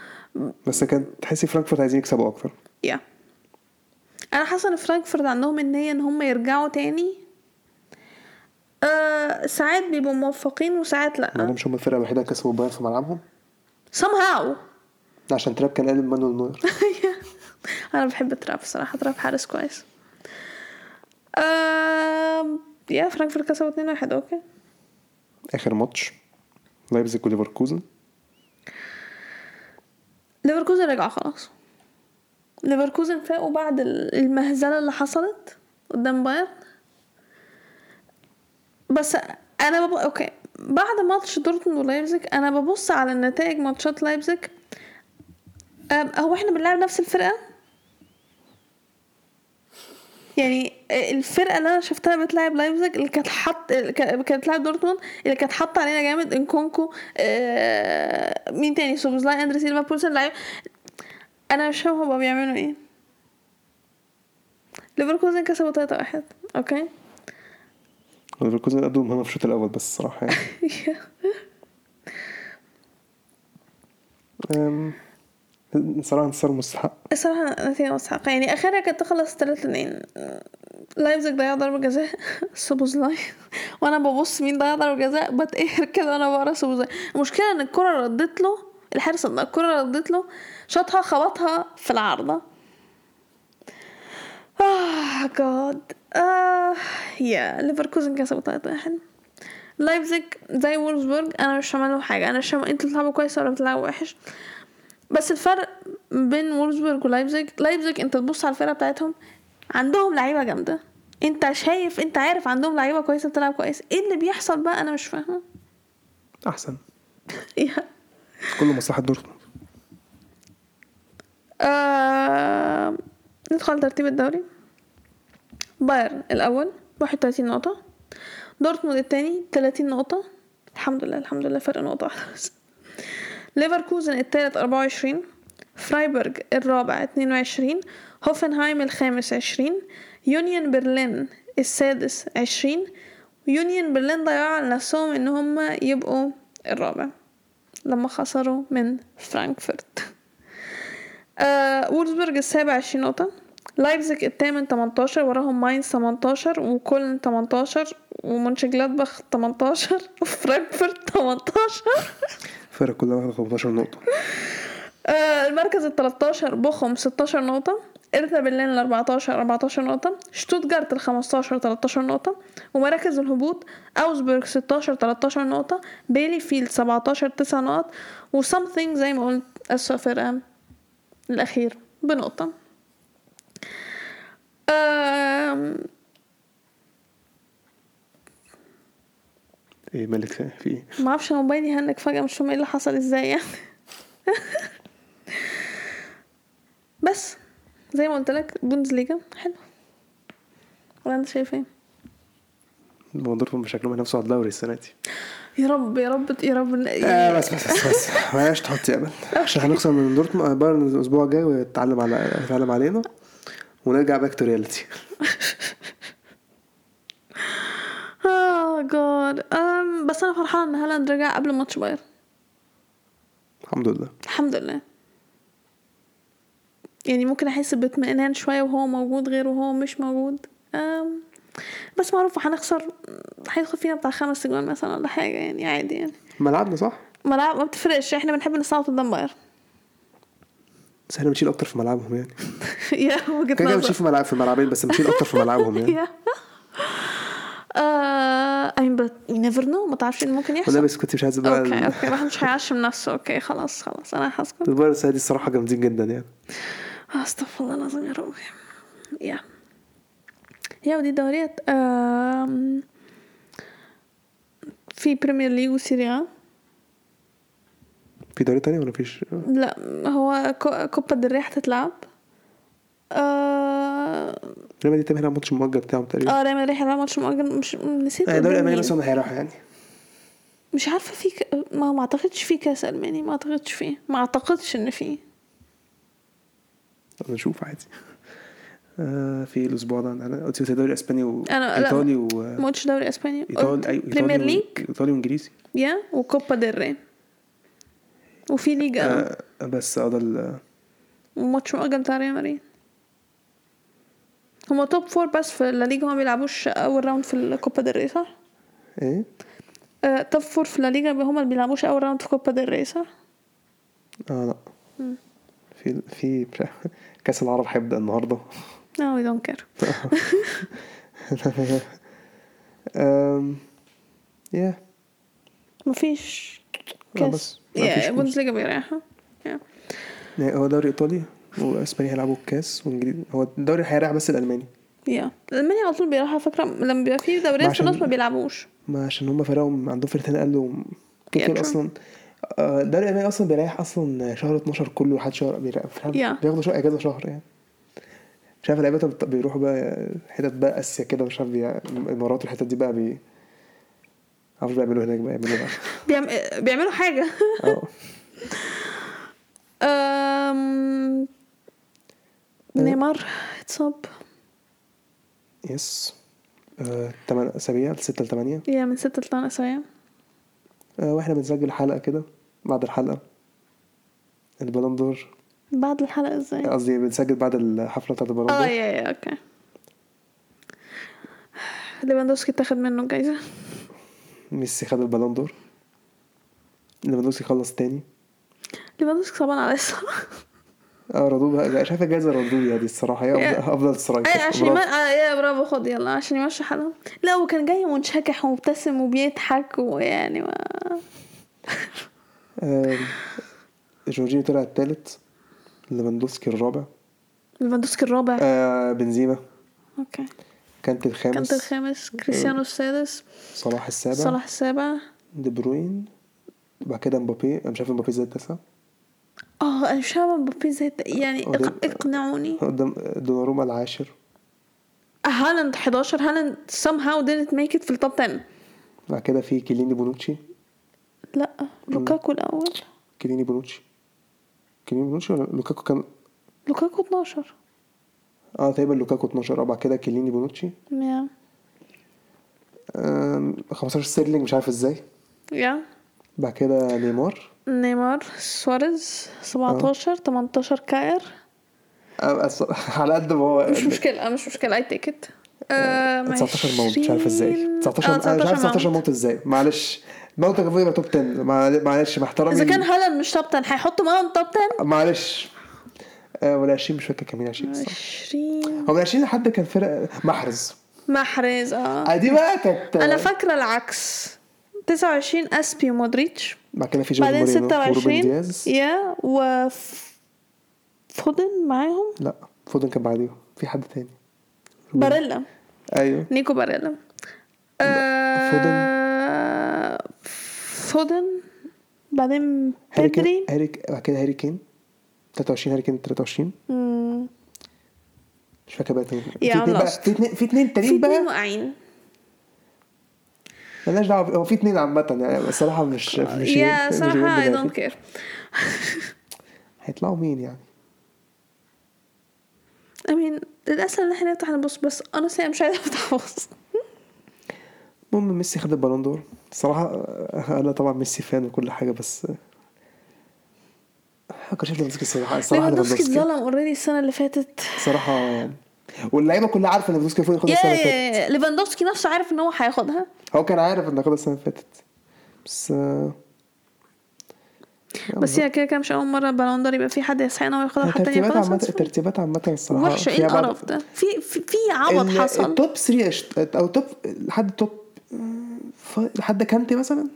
بس كان تحسي فرانكفورت عايزين يكسبوا أكتر. yeah. أنا حاسة إن فرانكفورت عندهم النية إن هم يرجعوا تاني. أه ساعات بيبقوا موفقين وساعات ما لا مش هم الفرقة الوحيدة اللي كسبوا بايرن في ملعبهم؟ Somehow. عشان تراب كان قالب مانويل نوير. (laughs) أنا بحب تراب الصراحه تراب حارس كويس. yeah فرانكفورت كسبوا 2 1 okay. آخر ماتش. لايبزيج وليفركوزن. ليفركوزن رجع خلاص. ليفركوزن فاقوا بعد ال- المهزلة اللي حصلت قدام بايرن. بس أنا بب... okay. بعد ماتش دورتموند ولايبزيج أنا ببص على النتائج ماتشات لايبزيج. هو إحنا بنلعب نفس الفرقة؟ يعني الفرقة اللي أنا شفتها بتلعب لايبزيج اللي كانت حط اللي كانت بتلعب دورتموند اللي كانت حاطة علينا جامد نكونكو آه... مين تاني؟ سوبوزلاي أندري سيلفا بولسن لعيب. أنا مش فاهم هما بيعملوا إيه. ليفركوزن كسبوا 3 1 okay. ليفركوزن أدوا مهمة في الشوط الأول بس الصراحة يعني. (laughs) أم، صراحة انتصار مستحق. الصراحة نتيجة مستحقة. يعني آخرها كانت تخلص 3 2 لايبزيج ضيع ضربة جزاء. (laughs) سوبوزلاي وأنا ببص مين ضيع ضربة جزاء. بتقهر كده وأنا بقرا سوبوزلاي المشكلة إن الكرة ردت له الحارس ده الكرة ردت له شاطها خبطها في العارضة. oh God آه yeah ليفركوزن كسبوا 3 1 لايبزيج زي وولفسبورج أنا مش له حاجة. أنا مش إنتوا بتلعبوا كويس ولا بتلعبوا وحش. بس الفرق بين وولفسبورج ولايبزيج لايبزيج أنت تبص على الفرقة بتاعتهم عندهم لعيبة جامدة. أنت شايف أنت عارف عندهم لعيبة كويسة بتلعب كويس. إيه اللي بيحصل بقى؟ أنا مش فاهمة. أحسن. (laughs) yeah. كل مصلحة دورتموند. آه... ندخل ترتيب الدوري. بايرن الأول. واحد وتلاتين نقطة. دورتموند التاني تلاتين نقطة. الحمد لله الحمد لله فرق نقطة واحدة بس. ليفركوزن التالت أربعة وعشرين. فرايبورج الرابع اتنين وعشرين. هوفنهايم الخامس عشرين. يونيون برلين السادس عشرين. يونيون برلين ضيعوا على نفسهم إن هم يبقوا الرابع لما خسروا من فرانكفورت. آه وولفسبورج السابع عشرين نقطة. لايبزيج الثامن 18 وراهم ماينز 18 وكولن 18 ومونشنجلادباخ 18 (laughs) وفرانكفورت 18 الفرق كلها واخدة 15 نقطة. آه المركز ال 13 بوخم 16 نقطة. هيرتا برلين ال 14 14 نقطة. شتوتجارت ال 15 13 نقطة. ومراكز الهبوط أوجسبورج 16 13 نقطة. بيليفيلد 17 9 نقط. و something زي ما قلت فرقة الأخير بنقطة. إيه مالك في إيه؟ ما أعرفش أنا موبايلي هنك فجأة مش فاهمة إيه اللي حصل إزاي يعني؟ (laughs) بس زي ما قلت لك بوندسليجا حلو. ولا أنت شايف إيه؟ دورتموند شكلهم هينافسوا على الدوري السنة دي. يا رب يا رب يا رب. آه بس بس بس بس. (laughs) بلاش تحطي أمل. عشان هنخسر من دورتموند بايرن الأسبوع الجاي ويتعلم على يتعلم علينا. ونرجع back to reality oh God بس أنا فرحانة إن هالاند رجع قبل ماتش بايرن. الحمد لله. الحمد لله. يعني ممكن أحس باطمئنان شوية وهو موجود غير وهو مش موجود. أم بس معروف هنخسر هيدخل فينا بتاع خمس اجوان مثلا ولا حاجة يعني عادي يعني. ملعبنا صح؟ ملعب ما بتفرقش إحنا بنحب نصعد قدام بايرن. بس إحنا بنشيل أكتر في ملعبهم يعني. (laughs) يا وجهة كده كده نظر بنشيل في ملعب في ملعبين بس بنشيل أكتر في ملعبهم يعني. (laughs) آه I mean but you never know. ما تعرفش اللي ممكن يحصل. بس كنت مش عايز بقى okay okay ما مش (laughs) هيعشم نفسه. okay خلاص خلاص أنا هسكت. البايرن السنة دي الصراحة جامدين جدا يعني. أستغفر الله العظيم يا رب. yeah. yeah ودي دوريات في بريمير ليج وسيريا. في دوري تاني ولا مفيش؟ لا هو كو- كوبا ديل ري هتتلعب. آه ريال مدريد هيلعب ماتش المؤجل بتاعهم تقريبا. آه ريال مدريد هيلعب ماتش مؤجل. مش نسيت آه، الالماني مين. بس هم هيروحوا يعني. مش عارفة في ك... ما ما أعتقدش في كأس ألماني ما أعتقدش فيه ما أعتقدش إن فيه طب نشوف عادي. آه في الأسبوع ده. أنا قلت أنا- لا. وايطالي و ماتش دوري إسباني. إيطالي أيوه بريمير ليج إيطالي وإنجليزي. yeah وكوبا ديل ري. وفي ليجا. آه بس آه ده ال- وماتش مؤجل بتاع ريال مدريد. هما top four بس في الليجا هما بيلعبوش أول round في الكوبا ديل ري صح؟ إيه؟ آه top four في الليجا هما اللي بيلعبوش أول round في كوبا ديل ري صح؟ آه لا. في في (laughs) كأس العرب هيبدا النهارده. No we don't care. (laughs) أم، يا مفيش. كاس. بس يا. بوندسليجا بيريحوا يا. هو دوري إيطالي وإسبانيا هيلعبوا الكاس وانجليزي هو الدوري هيريح بس الألماني. يا. ألمانيا على طول بيروح على فكرة. لما بيبقى في دوريات في النص ما بيلعبوش. ما عشان هم فرقهم عندهم فرقتين أقل true. أصلا. آه، الدوري الألماني أصلا بيريح أصلا شهر 12 كله لحد شهر. بياخدوا شهر اجازه شهر يعني. مش عارف اللعيبة بيروحوا بقى حتت بقى آسيا كده مش عارف الامارات والحتت دي بقى بي عارف بيعملوا هناك بقى يعملوا بقى. (laughs) بيعم... بيعملوا حاجة. آه. (laughs) نيمار اتصاب yes آه، تمن اسابيع 6 ل 8 yeah من ستة لثمان اسابيع آه، وإحنا بنسجل حلقة كده بعد الحلقة. البالون دور. بعد الحلقة إزاي؟ قصدي بنسجل بعد الحفلة بتاعت البالون آه دور. yeah yeah okay ليفاندوسكي اتاخد منه الجايزه ميسي خد البالون دور. ليفاندوسكي خلص تاني. ليفاندوسكي صعبان على الصراحة. آه بقى شايفة جايزة ترضية دي الصراحة. هي yeah. أفضل striker أي عشان. برافو. آه yeah برافو خد يلا عشان يمشي حالهم. لا وكان جاي منشكح ومبتسم وبيضحك ويعني ما جورجينيو طلع التالت. ليفاندوسكي الرابع. ليفاندوسكي الرابع. آه بنزيما. okay. كانت الخامس. كانت الخامس كريستيانو السادس صلاح السابع. صلاح السابع. دي بروين. بعد كده مبابي. أنا مش عارف مبابي إزاي التاسع آه أنا مش عارفة مبابي إزاي يعني اقنعوني. قدام دوناروما العاشر. هالاند 11 هالاند somehow didn't make it في ال top 10 بعد كده في كيليني بونوتشي. لا لوكاكو الأول. كيليني بونوتشي. كيليني بونوتشي ولا لوكاكو كان لوكاكو 12 آه تقريبا لوكاكو 12 آه بعد كده كيليني بونوتشي. يا. آم، 15 ستيرلينج مش عارف إزاي. yeah. بعد كده نيمار. نيمار سواريز 17 18 كاير. آه، أص- على قد ما هو مش مشكلة مش مشكلة اي تيك ات 19 موت مش عارف إزاي. 19 آه أنا مش عارف 19 19 موت إزاي. معلش موت كان المفروض يبقى توب 10 مع- معلش مع احترامي اذا كان هالاند مش توب 10 هيحطوا معاهم توب 10 معلش. آه، ولا 20 مش فاكر كان مين 20 الصراحة. 20 هو من 20 لحد كان فرق محرز. محرز آه. آه، دي بقى كانت أنا فاكرة العكس. 29 أسبي ومودريتش بعد كده في جورج بعدين مورينو وروبن 26 دياز. يا و فودن معاهم؟ لا فودن كان بعديهم. في حد تاني. باريلا. أيوه. نيكو باريلا. آه فودن. بعدين هاري كين بيدري. هاري بعد كده هاري كين. 23 هاري كين 23 مم. مش فاكر بقى تاني في اتنين بقى. في اتنين في اتنين في تانيين اتنين بقى واقعين مالناش دعوة هو في اتنين عامة يعني الصراحة مش (laughs) مش يا صراحة don't دماغي. care (laughs) هيطلعوا مين يعني؟ I mean الأسهل إن إحنا نفتح نبص بس أنا ساعة مش عايزة أفتح أبص المهم ميسي خد البالون دور الصراحة أنا طبعا ميسي fan وكل حاجة بس ليفاندوسكي الصراحة. الصراحة ليفاندوسكي ليفاندوسكي اتظلم already السنة اللي فاتت. الصراحة يعني واللعيبة كلها عارفة إن ليفاندوسكي المفروض ياخدها yeah السنة اللي فاتت. ليفاندوسكي نفسه عارف إن هو هياخدها. هو كان عارف إنه ياخدها السنة اللي فاتت. بس آه، بس هي كده كده مش أول مرة بالون دور يبقى في حد يستحق إن هو ياخدها وحد تاني الترتيبات صح؟ الترتيبات عامة الصراحة وحشة. إيه القرف ده؟ في في, ال- حصل. ال top 3 أو top لحد top لحد كانتي مثلا؟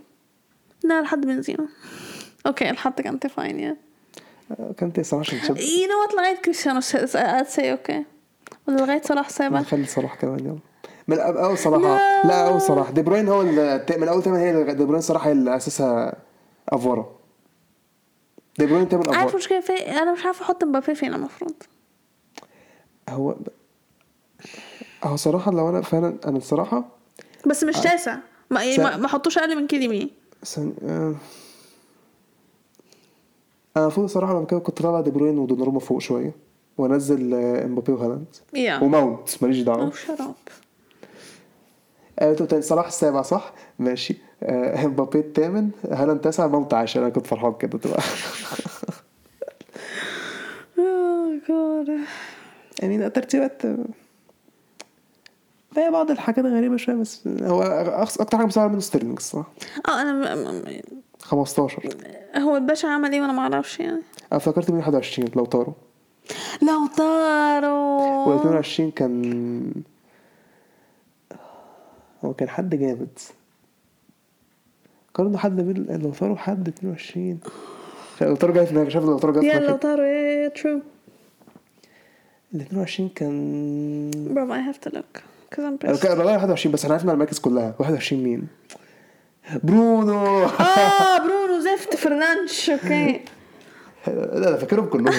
لا لحد بنزيما. okay لحد كانت fine yeah كانتي صراحة عشان تشوف you no wait لغاية كريستيانو see okay. ولا لغاية صلاح سابع نخلي صلاح كمان يلا. من أول صلاح. آه. لا أول صلاح. دي بروين هو من أول ثمان هي دي بروين صراحة هي اللي أساسها أفورة. دي بروين تعمل عارف افوره مشكلة في أنا مش عارفة أحط مبابي فين المفروض. هو اهو صراحة لو أنا فعلا أنا الصراحة بس مش تاسع. ما يعني ما, ما حطوش أقل من كيليني ثانية آه. أنا المفروض الصراحة لما كده كنت طالع دي بروين ودوناروما فوق شوية وأنزل آه، إمبابي وهالاند. يا وماونت ماليش أو دعوة شراب آه، أنتوا تاني صلاح السابع صح؟ ماشي. آه، إمبابي الثامن هالاند تاسع ماونت عاشر. أنا كنت فرحان كده تبقى جاد (laughs) يعني ترتيبات آه، فيها بعض الحاجات غريبة شوية بس هو أكتر حاجة مساعدة منه ستيرلينج الصراحة آه م- 15 هو الباشا عمل إيه وأنا ما أعرفش يعني؟ أنا فكرت من 21 لو طاروا لو طاروا و 22 كان هو كان حد جامد. قارنوا حد بين لو طاروا حد 22 لو طاروا جاي في دماغي شايف لو طاروا جاي في لو دماغي؟ طاروا يا ترو ال 22 كان برافو I have to look cause I'm أنا pissed كان والله 21 بس أنا عارف المراكز كلها. 21 مين؟ برونو آه برونو زفت فرناندش أوكي لا أنا فاكرهم كلهم.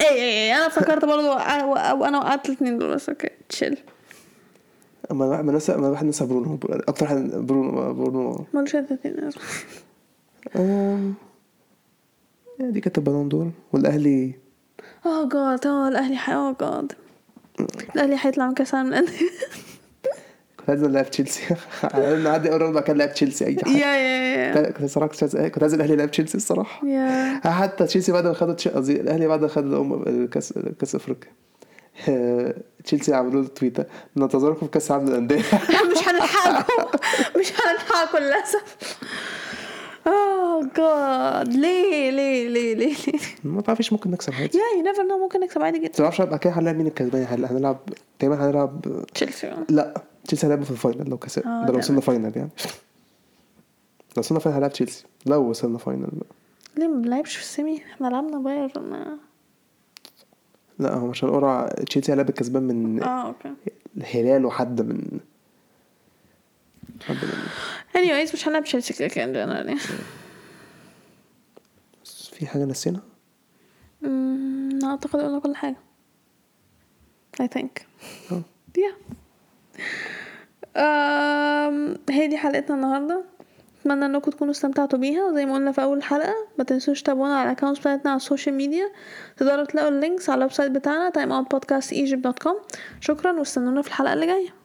اي اي اي أنا افتكرت برضو أو أنا وقعت الاثنين دول بس أوكي تشيل أما ما نسى ما الواحد نسى برونو أكتر حد برونو برونو. مالوش يعني دي كانت البالون دور. والأهلي. اوه جاد آه الأهلي حي اوه جاد الأهلي هيطلع من كاس العالم للانديه عايز العب تشيلسي. نعدي اول ربع كان لعب تشيلسي أي حاجة. يا يا يا كنت صراحة كنت عايز الأهلي يلعب تشيلسي الصراحة. حتى تشيلسي بعد ما تش- قصدي الأهلي بعد ما خد كاس كاس أفريقيا. (laughs) تشيلسي عملوا له تويته ننتظركم في كاس العالم للأندية. (laughs) مش هنلحقكم. مش هنلحقكم للأسف. اوه جاد ليه ليه ليه ليه ليه؟ ما تعرفيش ممكن نكسب عادي. yeah you never know ممكن نكسب عادي جدا. ما تعرفش بعد كده هنلعب مين الكسبان؟ هنلعب تقريبا هنلعب تشيلسي. لا. تشيلسي هيلعبوا في ال final لو كسب. آه، ده لو وصلنا final يعني. (laughs) لو وصلنا final هنلعب تشيلسي. لو وصلنا final بقى. ليه ما بنلعبش في ال semi؟ إحنا لعبنا بايرن لا هو عشان قرعة تشيلسي هيلعب الكسبان من آه okay. الهلال وحد من حد من anyways مش هنلعب تشيلسي كده كده generally بس في حاجة نسينا؟ أمم، أعتقد قلنا كل حاجة. I think. آه. Yeah. هي دي حلقتنا النهاردة. أتمنى إنكم تكونوا استمتعتوا بيها وزي ما قلنا في أول حلقة ما تنسوش تابعونا على ال accounts بتاعتنا على ال social media. تقدروا تلاقوا ال links على ال website بتاعنا timeoutpodcastegypt.com شكرا واستنونا في الحلقة اللي جاية.